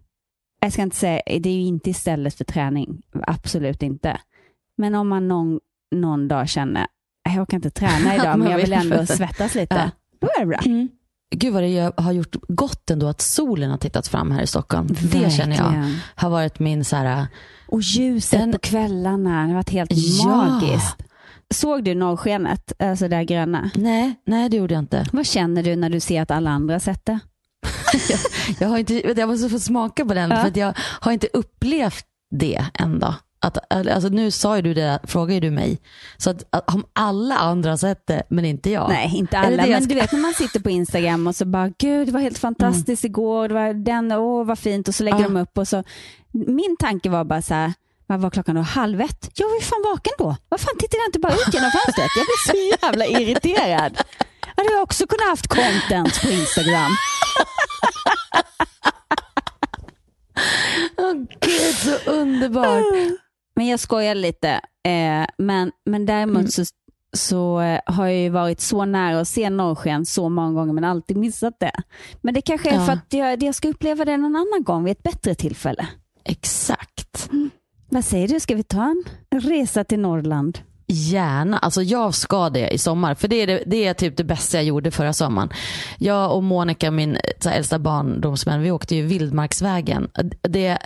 Jag ska inte säga, det är ju inte istället för träning. Absolut inte. Men om man någon, någon dag känner, jag orkar inte träna idag, men jag vill ändå svettas lite. Ja. Då är det bra. Gud vad det har gjort gott ändå att solen har tittat fram här i Stockholm. Det känner jag Verkligen. har varit min så här, Och ljuset Den- på kvällarna, det har varit helt Ja. magiskt. Såg du norrskenet, alltså det här gröna? nej, nej det gjorde jag inte. Vad känner du när du ser att alla andra har sett det? Jag, har inte, jag måste få smaka på den Ja. för jag har inte upplevt det ändå. Att, alltså nu sa ju du det, frågade du mig. Så att, att om alla andra har sett det men inte jag. Nej, inte alla. Men ska- du vet när man sitter på Instagram och så bara, gud det var helt fantastiskt igår, det var den, åh vad fint och så lägger Ja. de upp och så. Min tanke var bara så här, vad var klockan då? Halv ett? Jag var ju fan vaken då. Vad fan tittade jag inte bara ut genom fönstret? Jag blev så jävla irriterad. Hade jag också kunnat haft content på Instagram. Åh gud så underbart. Men jag skojar lite. Eh, men, men däremot Mm. så, så eh, har jag ju varit så nära att se norrsken så många gånger men alltid missat det. Men det kanske är Ja. för att jag, jag ska uppleva det någon annan gång vid ett bättre tillfälle. Exakt. Vad säger du, ska vi ta en resa till Norrland? Gärna, alltså jag ska det i sommar. För det är, det, det är typ det bästa jag gjorde förra sommaren. Jag och Monica, min här, äldsta barndomsvän, vi åkte ju Vildmarksvägen. Det,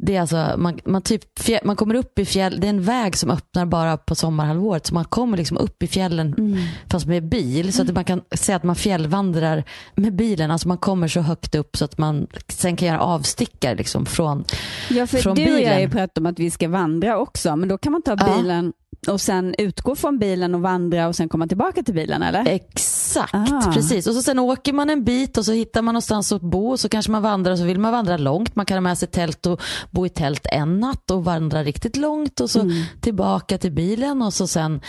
Det är alltså, man, man, typ, fjäll, man kommer upp i fjäll, det är en väg som öppnar bara på sommarhalvåret. Så man kommer liksom upp i fjällen Mm. fast med bil. Så att man kan säga att man fjällvandrar med bilen. Alltså man kommer så högt upp så att man sen kan göra avstickare liksom från, Ja, för från du och jag har bilen. pratat om att vi ska vandra också, men då kan man ta Ja. bilen och sen utgå från bilen och vandra och sen komma tillbaka till bilen eller? Exakt, Ah. precis. Och så sen åker man en bit och så hittar man någonstans att bo och så kanske man vandrar och så vill man vandra långt. Man kan ha med sig tält och bo i tält en natt och vandra riktigt långt och så Mm. tillbaka till bilen och så sen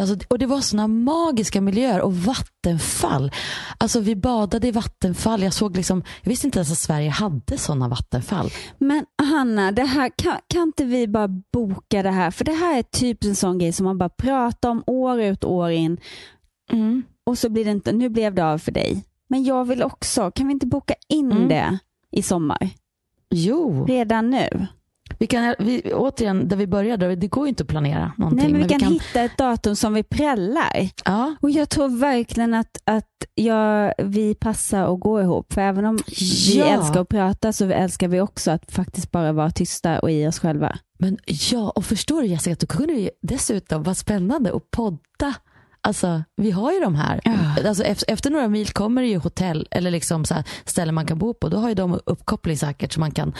alltså, och det var såna magiska miljöer och vattenfall. Alltså vi badade i vattenfall. Jag såg liksom, jag visste inte ens att Sverige hade sådana vattenfall. Men Hanna, det här, kan, kan inte vi bara boka det här? För det här är typ en sån grej som man bara pratar om år ut och år in och så blir det inte, nu blev det av för dig. Men jag vill också, kan vi inte boka in Mm. det i sommar? Jo, Redan nu? vi kan, vi, återigen där vi började, det går ju inte att planera någonting. Nej, men vi men kan, hitta ett datum som vi prällar. Ja. Och jag tror verkligen att, att jag, vi passar att gå ihop. För även om vi Ja. älskar att prata så älskar vi också att faktiskt bara vara tysta och i oss själva. Men ja, och förstår du Jessica, att du kunde ju dessutom vara spännande att podda. Alltså, vi har ju de här. Alltså, efter, några mil kommer det ju hotell eller liksom så ställen man kan bo på. Då har ju de uppkoppling säkert så man kan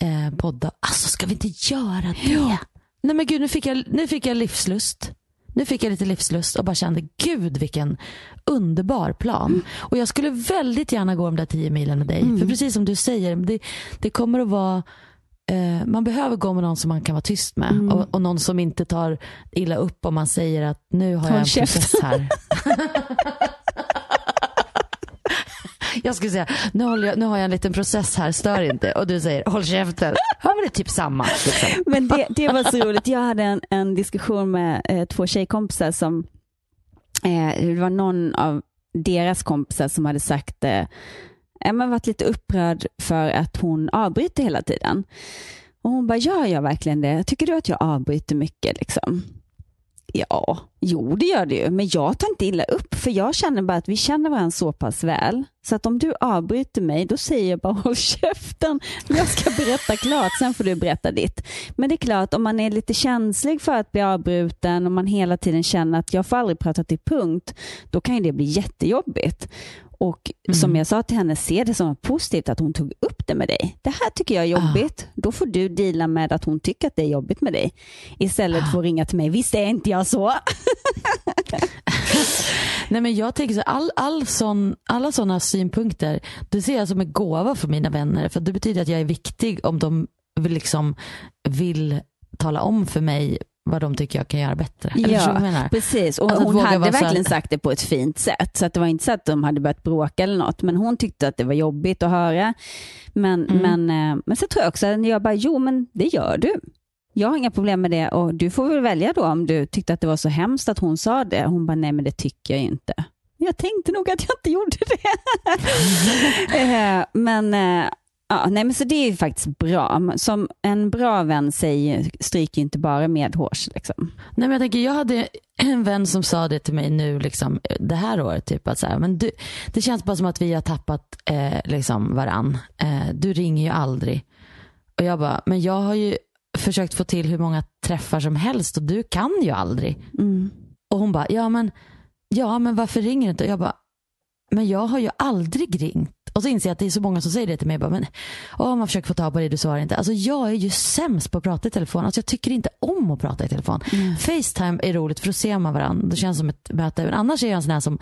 eh, podda. Alltså, ska vi inte göra det? Nej men gud, nu fick, jag, nu fick jag livslust. Nu fick jag lite livslust och bara kände, gud vilken underbar plan. Och jag skulle väldigt gärna gå de där tio milen med dig. För precis som du säger, det, det kommer att vara eh, man behöver gå med någon som man kan vara tyst med och, och någon som inte tar illa upp om man säger att nu har jag Håll en käften. process här. jag skulle säga, nu, jag, nu har jag en liten process här, stör inte. Och du säger, håll käften. Ja men det är typ samma. Liksom. Men det, det var så roligt. Jag hade en, en diskussion med eh, två tjejkompisar som, eh, det var någon av deras kompisar som hade sagt, eh, Emma har varit lite upprörd för att hon avbryter hela tiden. Och hon bara, gör jag verkligen det? Tycker du att jag avbryter mycket? Liksom? Ja, jo det gör det ju, men jag tar inte illa upp, för jag känner bara att vi känner varandra så pass väl, så att om du avbryter mig, då säger jag bara håll käften, jag ska berätta klart, sen får du berätta ditt. Men det är klart, om man är lite känslig för att bli avbruten och man hela tiden känner att jag får aldrig prata till punkt, då kan ju det bli jättejobbigt. Och som jag sa till henne, se det som positivt att hon tog upp det med dig. Det här tycker jag är jobbigt. Då får du deala med att hon tycker att det är jobbigt med dig. Istället för att ringa till mig, visst är inte jag så? Nej men jag tänker så all, all sån, alla sådana synpunkter, det ser jag som en gåva för mina vänner. För det betyder att jag är viktig om de liksom, vill tala om för mig vad de tycker jag kan göra bättre. Eller menar? precis. Och Alltså, att hon hade verkligen sagt det på ett fint sätt. Så att det var inte så att de hade börjat bråka eller något. Men hon tyckte att det var jobbigt att höra. Men, Mm. men, eh, men så tror jag också att jag bara, jo men det gör du. Jag har inga problem med det och du får väl välja då om du tyckte att det var så hemskt att hon sa det. Hon bara, nej men det tycker jag inte. Jag tänkte nog att jag inte gjorde det. Eh, men, eh, ja, nej, men så det är faktiskt bra. Som en bra vän säger, stryker ju inte bara medhårs. Liksom. Nej, men jag, tänker, jag hade en vän som sa det till mig nu liksom, det här året. Typ, att så här, men du, det känns bara som att vi har tappat eh, liksom, varann. Eh, du ringer ju aldrig. Och jag bara, men jag har ju försökt få till hur många träffar som helst och du kan ju aldrig. Mm. Och hon bara, ja men, ja men varför ringer du inte? Och jag bara, men jag har ju aldrig ringt. Och så inser jag att det är så många som säger det till mig. Bara, men, åh, man försöker få tag på dig, du svarar inte. Alltså jag är ju sämst på att prata i telefon. Alltså jag tycker inte om att prata i telefon. Facetime är roligt för då ser man varandra. Det känns som ett möte. Men annars är jag en sån här som,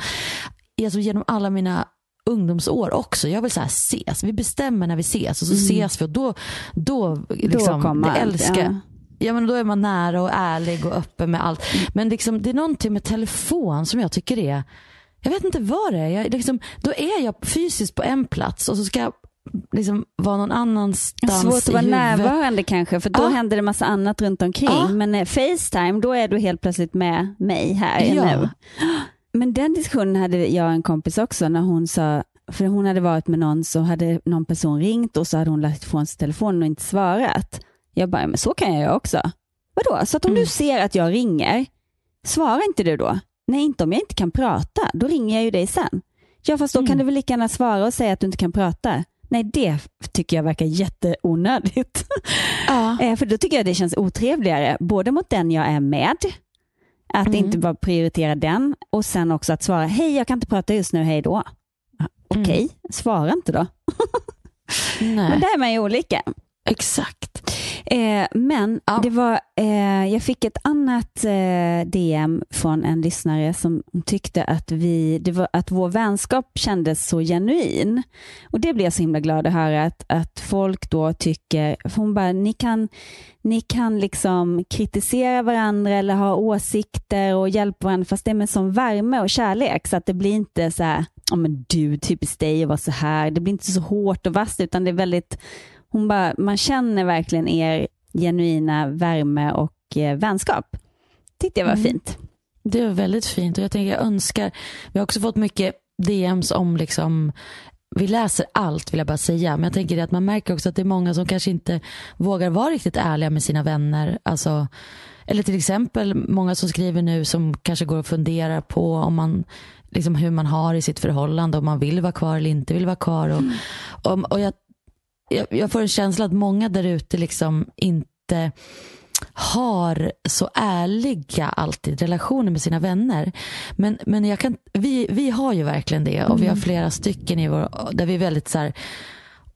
alltså genom alla mina ungdomsår också. Jag vill så här ses. Vi bestämmer när vi ses och så ses vi och då, då, liksom, kommer det älskar ja. Ja men då är man nära och ärlig och öppen med allt. Men liksom, det är någonting med telefon som jag tycker är, jag vet inte vad det är. Jag, liksom, då är jag fysiskt på en plats och så ska jag liksom vara någon annanstans Svårt att vara närvarande kanske, för då Ja. händer det massa annat runt omkring. Ja. Men eh, Facetime, då är du helt plötsligt med mig här Ja. nu. Men den diskussionen hade jag och en kompis också när hon sa, för hon hade varit med någon så hade någon person ringt och så hade hon lagt ifrån sig telefonen och inte svarat. Jag bara, men så kan jag göra också. Vadå? Så att om Mm. du ser att jag ringer, svarar inte du då? Nej, inte om jag inte kan prata. Då ringer jag ju dig sen. Ja, fast då Mm. kan du väl lika gärna svara och säga att du inte kan prata. Nej, det tycker jag verkar jätteonödigt. Ja. Eh, För då tycker jag det känns otrevligare, både mot den jag är med, att Mm. inte bara prioritera den och sen också att svara, hej jag kan inte prata just nu, hej då. Ja, Okej, Mm. svara inte då. Men där är man ju olika. Exakt. Eh, men Ja. det var, eh, jag fick ett annat eh, DM från en lyssnare som tyckte att, vi, det var, att vår vänskap kändes så genuin. Och det blev jag så himla glad att höra att, att folk då tycker, hon bara, ni kan, ni kan liksom kritisera varandra eller ha åsikter och hjälpa varandra fast det är med sån värme och kärlek så att det blir inte så här, ja men du, typiskt dig att vara så här. Det blir inte så hårt och vasst utan det är väldigt hon bara, man känner verkligen er genuina värme och eh, vänskap. Tyckte jag var Mm. fint. Det var väldigt fint och jag tänker jag önskar, vi har också fått mycket DMs om liksom vi läser allt vill jag bara säga, men jag tänker att man märker också att det är många som kanske inte vågar vara riktigt ärliga med sina vänner. Alltså, eller till exempel många som skriver nu som kanske går och funderar på om man, liksom hur man har i sitt förhållande, om man vill vara kvar eller inte vill vara kvar. Och, och, och jag, jag, jag får en känsla att många där ute liksom inte har så ärliga alltid relationer med sina vänner. Men, men jag kan, vi, vi har ju verkligen det och vi har flera stycken i vår, där vi är väldigt så här,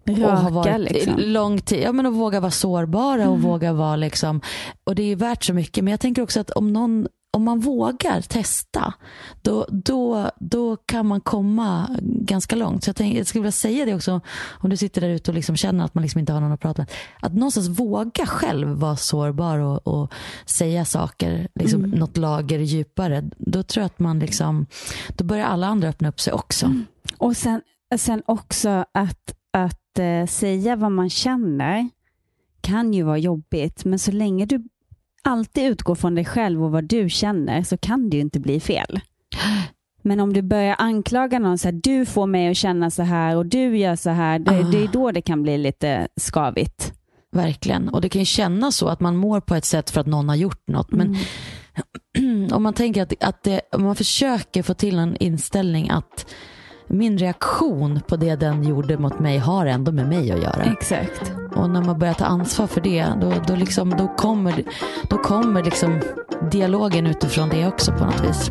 och har varit liksom. lång tid. Ja, men att våga vara sårbara och våga vara liksom, och det är värt så mycket. Men jag tänker också att om någon om man vågar testa, då, då, då kan man komma ganska långt. Så jag, tänker, jag skulle vilja säga det också, om du sitter där ute och liksom känner att man liksom inte har någon att prata med. Att någonstans våga själv vara sårbar och, och säga saker, liksom Mm. något lager djupare. Då tror jag att man liksom, då börjar alla andra öppna upp sig också. Och sen, sen också att, att eh, säga vad man känner kan ju vara jobbigt, men så länge du alltid utgår från dig själv och vad du känner så kan det ju inte bli fel. Men om du börjar anklaga någon, så här, du får mig att känna så här och du gör så här, det, Ah. det är då det kan bli lite skavigt. Verkligen. Och det kan ju kännas så att man mår på ett sätt för att någon har gjort något. Men om man tänker att, att det, om man försöker få till en inställning att min reaktion på det den gjorde mot mig har ändå med mig att göra. Exakt. Och när man börjar ta ansvar för det, då, då, liksom, då kommer, då kommer liksom dialogen utifrån det också på något vis.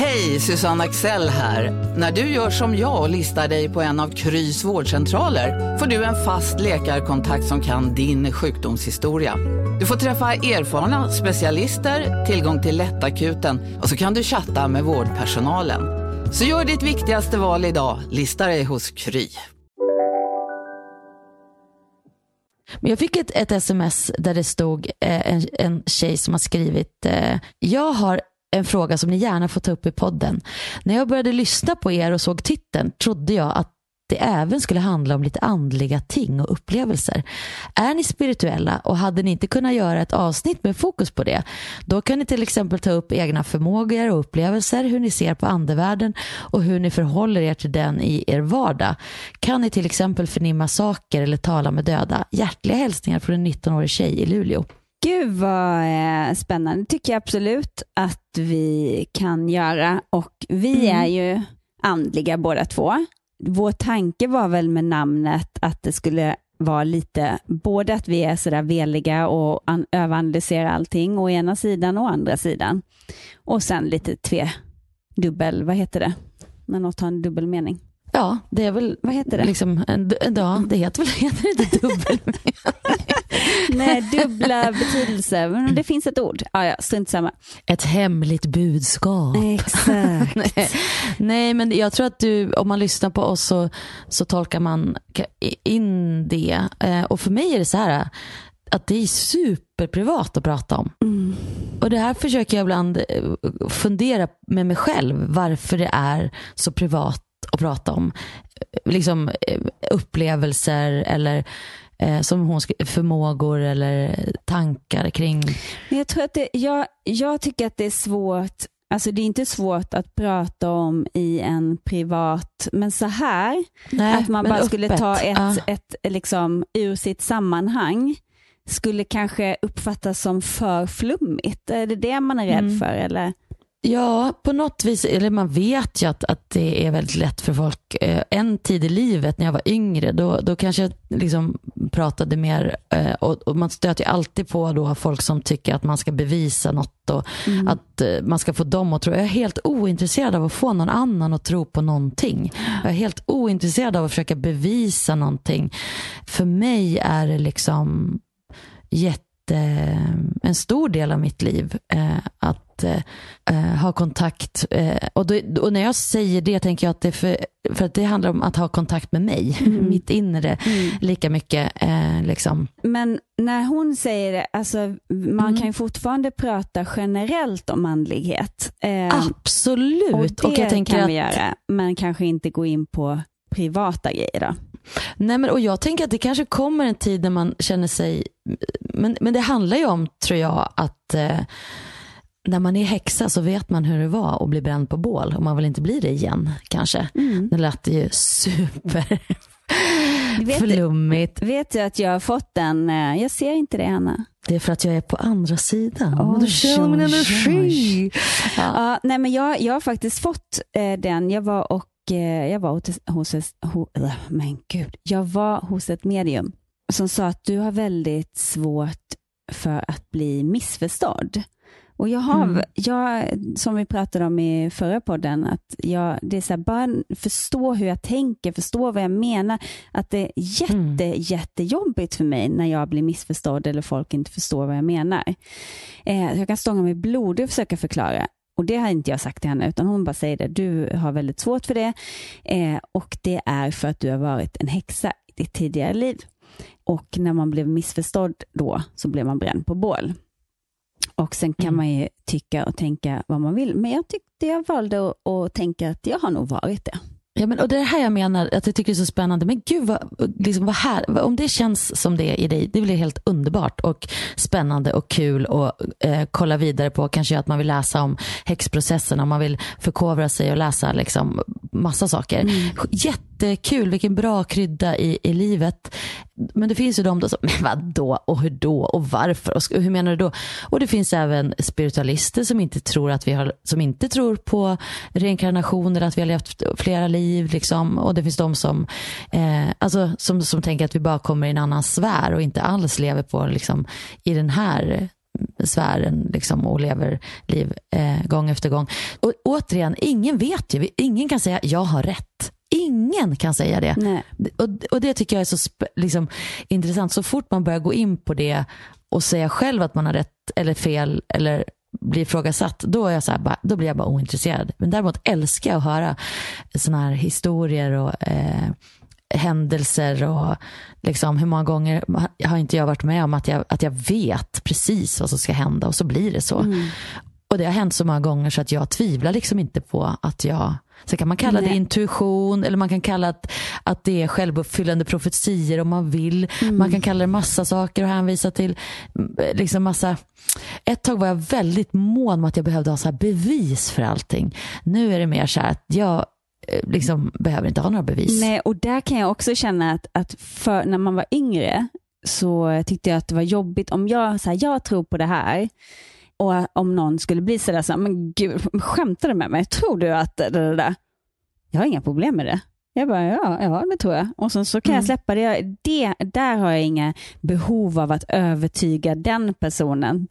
Hej, Susanne Axel här. När du gör som jag och listar dig på en av Krys vårdcentraler får du en fast läkarkontakt som kan din sjukdomshistoria. Du får träffa erfarna specialister, tillgång till lättakuten och så kan du chatta med vårdpersonalen. Så gör ditt viktigaste val idag, lista dig hos Kry. Men jag fick ett, ett sms där det stod eh, en, en tjej som har skrivit eh, Jag har en fråga som ni gärna får ta upp i podden. När jag började lyssna på er och såg titeln trodde jag att det även skulle handla om lite andliga ting och upplevelser. Är ni spirituella och hade ni inte kunnat göra ett avsnitt med fokus på det, då kan ni till exempel ta upp egna förmågor och upplevelser, hur ni ser på andevärlden och hur ni förhåller er till den i er vardag. Kan ni till exempel förnimma saker eller tala med döda? Hjärtliga hälsningar från en 19-årig tjej i Luleå. Gud vad eh, spännande. Det tycker jag absolut att vi kan göra. Och vi Mm. är ju andliga båda två. Vår tanke var väl med namnet att det skulle vara lite, både att vi är sådär veliga och an- överanalyserar allting å ena sidan och å andra sidan. Och sen lite tve, dubbel, vad heter det? När något har en dubbel mening. Ja, det är väl... Vad heter det? Liksom, en, ja, det heter väl heter det inte dubbel. Nej, dubbla betydelser. Men det finns ett ord. Ja, ja, strunt samma. Ett hemligt budskap. Exakt. Nej. Nej, men jag tror att du, om man lyssnar på oss så, så tolkar man in det. Eh, Och för mig är det så här, att det är superprivat att prata om. Mm. Och det här försöker jag ibland eh, fundera med mig själv, varför det är så privat att prata om. Eh, Liksom eh, upplevelser eller eh, som hon förmågor eller tankar kring Men jag, tror att det, jag, jag tycker att det är svårt, alltså det är inte svårt att prata om i en privat, men så här, Nej, att man bara skulle ta öppet. ett, Ja. ett liksom, ur sitt sammanhang, skulle kanske uppfattas som för flummigt. Är det det man är rädd Mm. för? Eller? Ja, på något vis, eller man vet ju att, att det är väldigt lätt för folk. Eh, En tid i livet när jag var yngre, då, då kanske jag liksom pratade mer, eh, och, och man stöter ju alltid på då folk som tycker att man ska bevisa något och Mm. att eh, man ska få dem att tro. Jag är helt ointresserad av att få någon annan att tro på någonting. Jag är helt ointresserad av att försöka bevisa någonting. För mig är det liksom jätte en stor del av mitt liv eh, att eh, ha kontakt. Eh, och, då, och när jag säger det tänker jag att det för, för att det handlar om att ha kontakt med mig, mitt inre, lika mycket. Eh, liksom. Men när hon säger det, alltså, man Mm. kan ju fortfarande prata generellt om manlighet. Eh, Absolut. Och det Och jag tänker kan vi att- göra, men kanske inte gå in på privata grejer då. Nej, men, och jag tänker att det kanske kommer en tid när man känner sig, men, men det handlar ju om, tror jag, att eh, när man är häxa så vet man hur det var att bli bränd på bål och man vill inte bli det igen kanske. Mm. Det lät ju super Vet, flummigt. vet du att jag har fått den, eh, jag ser inte det Anna. Det är för att jag är på andra sidan. Och då känner min energi. Ja. Ja, nej, men jag, jag har faktiskt fått eh, den. Jag var, och, jag var hos, hos, ho, äh, men gud. Jag var hos ett medium som sa att du har väldigt svårt för att bli missförstådd. Och jag har, Mm. jag, som vi pratade om i förra podden, att jag, det är så här, bara förstå hur jag tänker, förstå vad jag menar. Att det är jätte, Mm. jättejobbigt för mig när jag blir missförstådd eller folk inte förstår vad jag menar. Eh, jag kan stånga mig blodig och försöka förklara. Och det har inte jag sagt till henne, utan hon bara säger det. Du har väldigt svårt för det. Eh, och det är för att du har varit en häxa i ditt tidigare liv. Och när man blev missförstådd då, så blev man bränd på bål. Och sen kan Mm. man ju tycka och tänka vad man vill. Men jag tyckte jag valde att, att tänka att jag har nog varit det. Ja, men, och det är det här jag menar, att jag tycker det är så spännande. Men gud, vad, liksom, vad här, om det känns som det i dig, det blir helt underbart och spännande och kul och eh, kolla vidare på. Kanske att man vill läsa om häxprocessen, om man vill förkovra sig och läsa liksom, massa saker. Jättekul, vilken bra krydda i, i livet. Men det finns ju de då som, men vadå och hur då och varför och hur menar du då? Och det finns även spiritualister som inte tror att vi har, som inte tror på reinkarnation eller att vi har levt flera liv liksom. Och det finns de som, eh, alltså, som, som tänker att vi bara kommer i en annan sfär och inte alls lever på liksom i den här sfären liksom, och lever liv eh, gång efter gång. Och återigen, ingen vet ju, ingen kan säga jag har rätt. Ingen kan säga det. Nej. Och, och det tycker jag är så liksom, intressant. Så fort man börjar gå in på det och säga själv att man har rätt eller fel eller blir ifrågasatt, då, är jag så här, då blir jag bara ointresserad. Men däremot älskar jag att höra sådana här historier och eh, händelser och liksom hur många gånger har inte jag varit med om att jag, att jag vet precis vad som ska hända och så blir det så. Mm. Och det har hänt så många gånger så att jag tvivlar liksom inte på att jag så kan man kalla det Nej. intuition eller man kan kalla att, att det är självuppfyllande profetier om man vill. Mm. Man kan kalla det massa saker och hänvisa till mm, liksom massa. Ett tag var jag väldigt mån om att jag behövde ha så här bevis för allting. Nu är det mer så här att jag eh, liksom behöver inte ha några bevis. Nej, och där kan jag också känna att, att för, när man var yngre så tyckte jag att det var jobbigt om jag, så här, jag tror på det här och om någon skulle bli sådär, så men gud, skämtar du med mig? Tror du att det, det, det? Jag har inga problem med det. Jag bara, ja, ja det tror jag. Och sen så kan Mm. jag släppa det. det. Där har jag inga behov av att övertyga den personen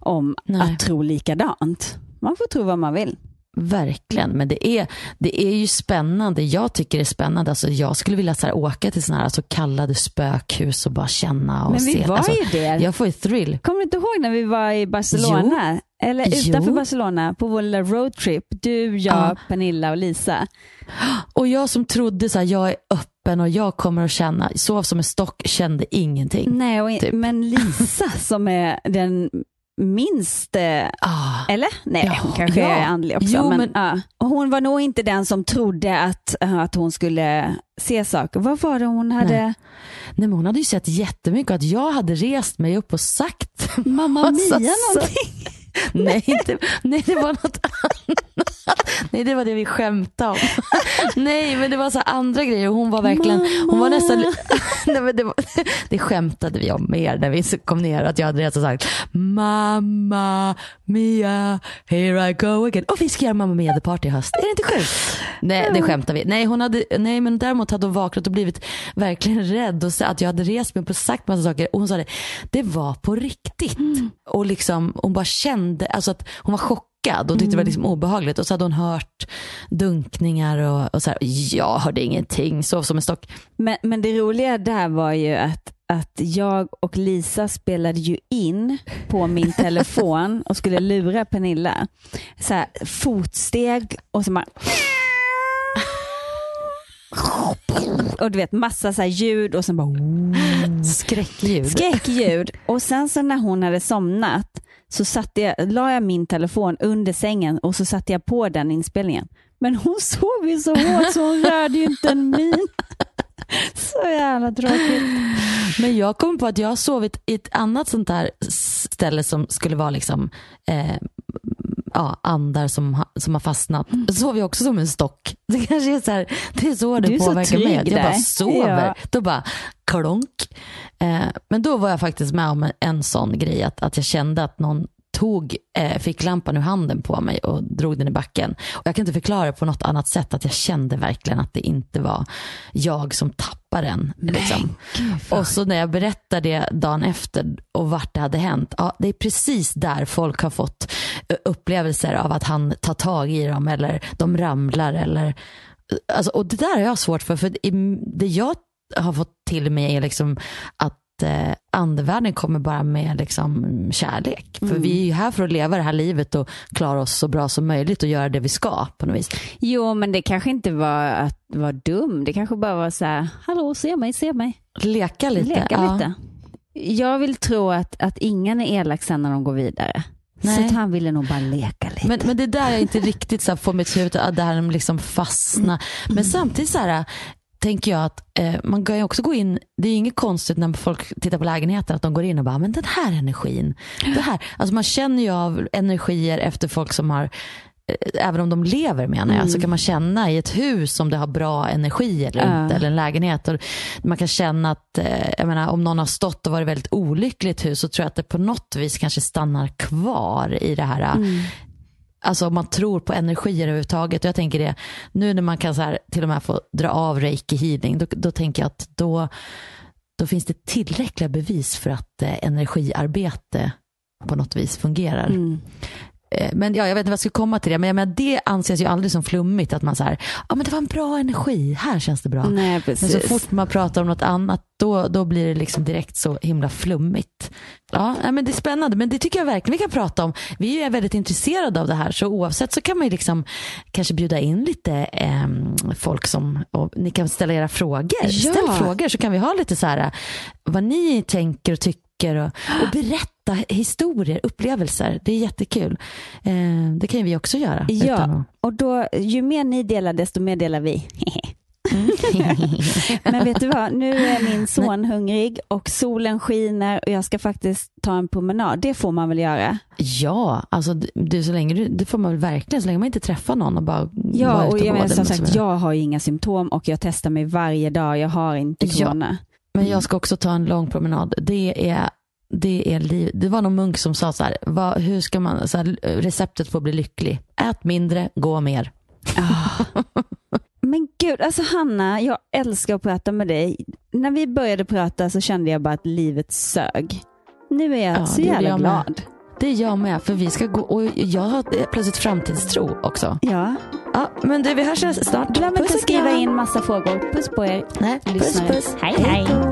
om Nej. att tro likadant. Man får tro vad man vill. Verkligen. Men det är, det är ju spännande. Jag tycker det är spännande. Alltså, jag skulle vilja så här, åka till sådana här så kallade spökhus och bara känna och Men vi se. var alltså, ju där. Jag får ju thrill. Kommer du inte ihåg när vi var i Barcelona? Eller utanför Jo. Barcelona på vår lilla roadtrip. Du, jag, Ja. Pernilla och Lisa. Och jag som trodde så här, jag är öppen och jag kommer att känna, sov som en stock, kände ingenting. Nej, och, Typ. men Lisa som är den minst, eh, eller? Nej, Ja, hon kanske ja. är andlig också. Jo, men, men- ja. Och hon var nog inte den som trodde att, att hon skulle se saker. Vad var det hon hade? Nej. Nej, men hon hade ju sett jättemycket att jag hade rest mig upp och sagt Mamma Mia någonting? Nej, inte, nej, det var något annat. Nej, det var det vi skämtade om. Nej, men det var så andra grejer. Hon var verkligen, hon var nästan, nej, men det, var, det skämtade vi om mer när vi kom ner. Att jag hade redan sagt Mamma Mia, here I go again. Och vi ska göra Mamma Mia the party i höst. Är det inte sjukt? Nej, det skämtar vi. Nej, hon hade, nej, men däremot hade hon vaknat och blivit verkligen rädd och att jag hade rest mig upp och sagt massa saker. Och hon sa det, det var på riktigt. Och liksom, hon bara kände, alltså att hon var chockad och tyckte det var liksom obehagligt. Och så hade hon hört dunkningar och, och så här, jag hörde ingenting, sov som en stock. Men, men det roliga där var ju att, att jag och Lisa spelade ju in på min telefon och skulle lura Pernilla. Så här, fotsteg och så bara... Och du vet massa så ljud och sen bara... Skräckljud. Skräckljud. Och sen så när hon hade somnat så satte jag, la jag min telefon under sängen och så satte jag på den inspelningen. Men hon sov ju så hårt så hon rörde ju inte en min. Så jävla tråkigt. Men jag kom på att jag har sovit i ett annat sånt där ställe som skulle vara liksom eh, ja, andar som, ha, som har fastnat. Mm. Sov jag också som en stock. Det kanske är så, här, det är så det Du är så påverkar mig. Trygg jag bara sover. Ja. Då bara klonk. Eh, men då var jag faktiskt med om en, en sån grej. Att, att jag kände att någon tog eh, ficklampan ur handen på mig och drog den i backen. Och jag kan inte förklara det på något annat sätt. Att jag kände verkligen att det inte var jag som tappade den. Liksom. Och så när jag berättade det dagen efter och vart det hade hänt. Ja, det är precis där folk har fått eh, upplevelser av att han tar tag i dem eller de ramlar. Eller, alltså, och det där har jag svårt för. För det jag har fått till mig är liksom att eh, andevärlden kommer bara med liksom, kärlek. För Mm. vi är ju här för att leva det här livet och klara oss så bra som möjligt och göra det vi ska på något vis. Jo, men det kanske inte var att vara dum. Det kanske bara var så här, hallå, se mig, se mig. Leka lite. Leka ja. lite. Jag vill tro att, att ingen är elak sen när de går vidare. Nej. Så att han ville nog bara leka lite. Men, men det där jag inte riktigt så här, får mitt huvud att det här liksom fastna. Men samtidigt så här, tänker jag att eh, man kan ju också gå in, det är inget konstigt när folk tittar på lägenheten att de går in och bara, men den här energin, det här. Alltså man känner ju av energier efter folk som har eh, Även om de lever menar jag, Mm. så kan man känna i ett hus om det har bra energi eller Ja. inte, eller en lägenhet. Och man kan känna att, eh, menar, om någon har stått och varit väldigt olycklig i ett hus så tror jag att det på något vis kanske stannar kvar i det här Mm. Alltså om man tror på energier överhuvudtaget. Och jag tänker det, nu när man kan så här, till och med få dra av reiki healing, då, då tänker jag att då, då finns det tillräckliga bevis för att eh, energiarbete på något vis fungerar. Mm. Eh, Men ja, jag vet inte vad jag ska komma till det, men jag menar, det anses ju aldrig som flummigt att man så här, ja men det var en bra energi, här känns det bra. Nej, Men så fort man pratar om något annat, då, då blir det liksom direkt så himla flummigt. Ja, men det är spännande, men det tycker jag verkligen vi kan prata om. Vi är väldigt intresserade av det här, så oavsett så kan man ju liksom kanske bjuda in lite ehm, folk som, och ni kan ställa era frågor. Ja. Ställ frågor så kan vi ha lite så här, vad ni tänker och tycker och, och berätta historier, upplevelser. Det är jättekul. Eh, det kan ju vi också göra. Ja, och då, ju mer ni delar desto mer delar vi. Men vet du vad, nu är min son hungrig och solen skiner och jag ska faktiskt ta en promenad. Det får man väl göra? Ja, alltså du, så länge du, det får man väl verkligen, så länge man inte träffar någon och bara Ja, vara och jag menar, som sagt, jag har inga symptom och jag testar mig varje dag. Jag har inte Ja. corona. Men jag ska också ta en lång promenad. Det är, det är liv. Det var någon munk som sa så här, vad, hur ska man, så här, receptet på att bli lycklig. Ät mindre, gå mer. Men gud, alltså Hanna, jag älskar att prata med dig. När vi började prata så kände jag bara att livet sög. Nu är jag Ja, så jävla jag med. glad. Det är jag med, för vi ska gå och jag har plötsligt framtidstro också. Ja. Ja, men du, vi hörs snart. Glöm inte att skriva in massa frågor. Puss på er. Nej, puss, puss. Hej, Hej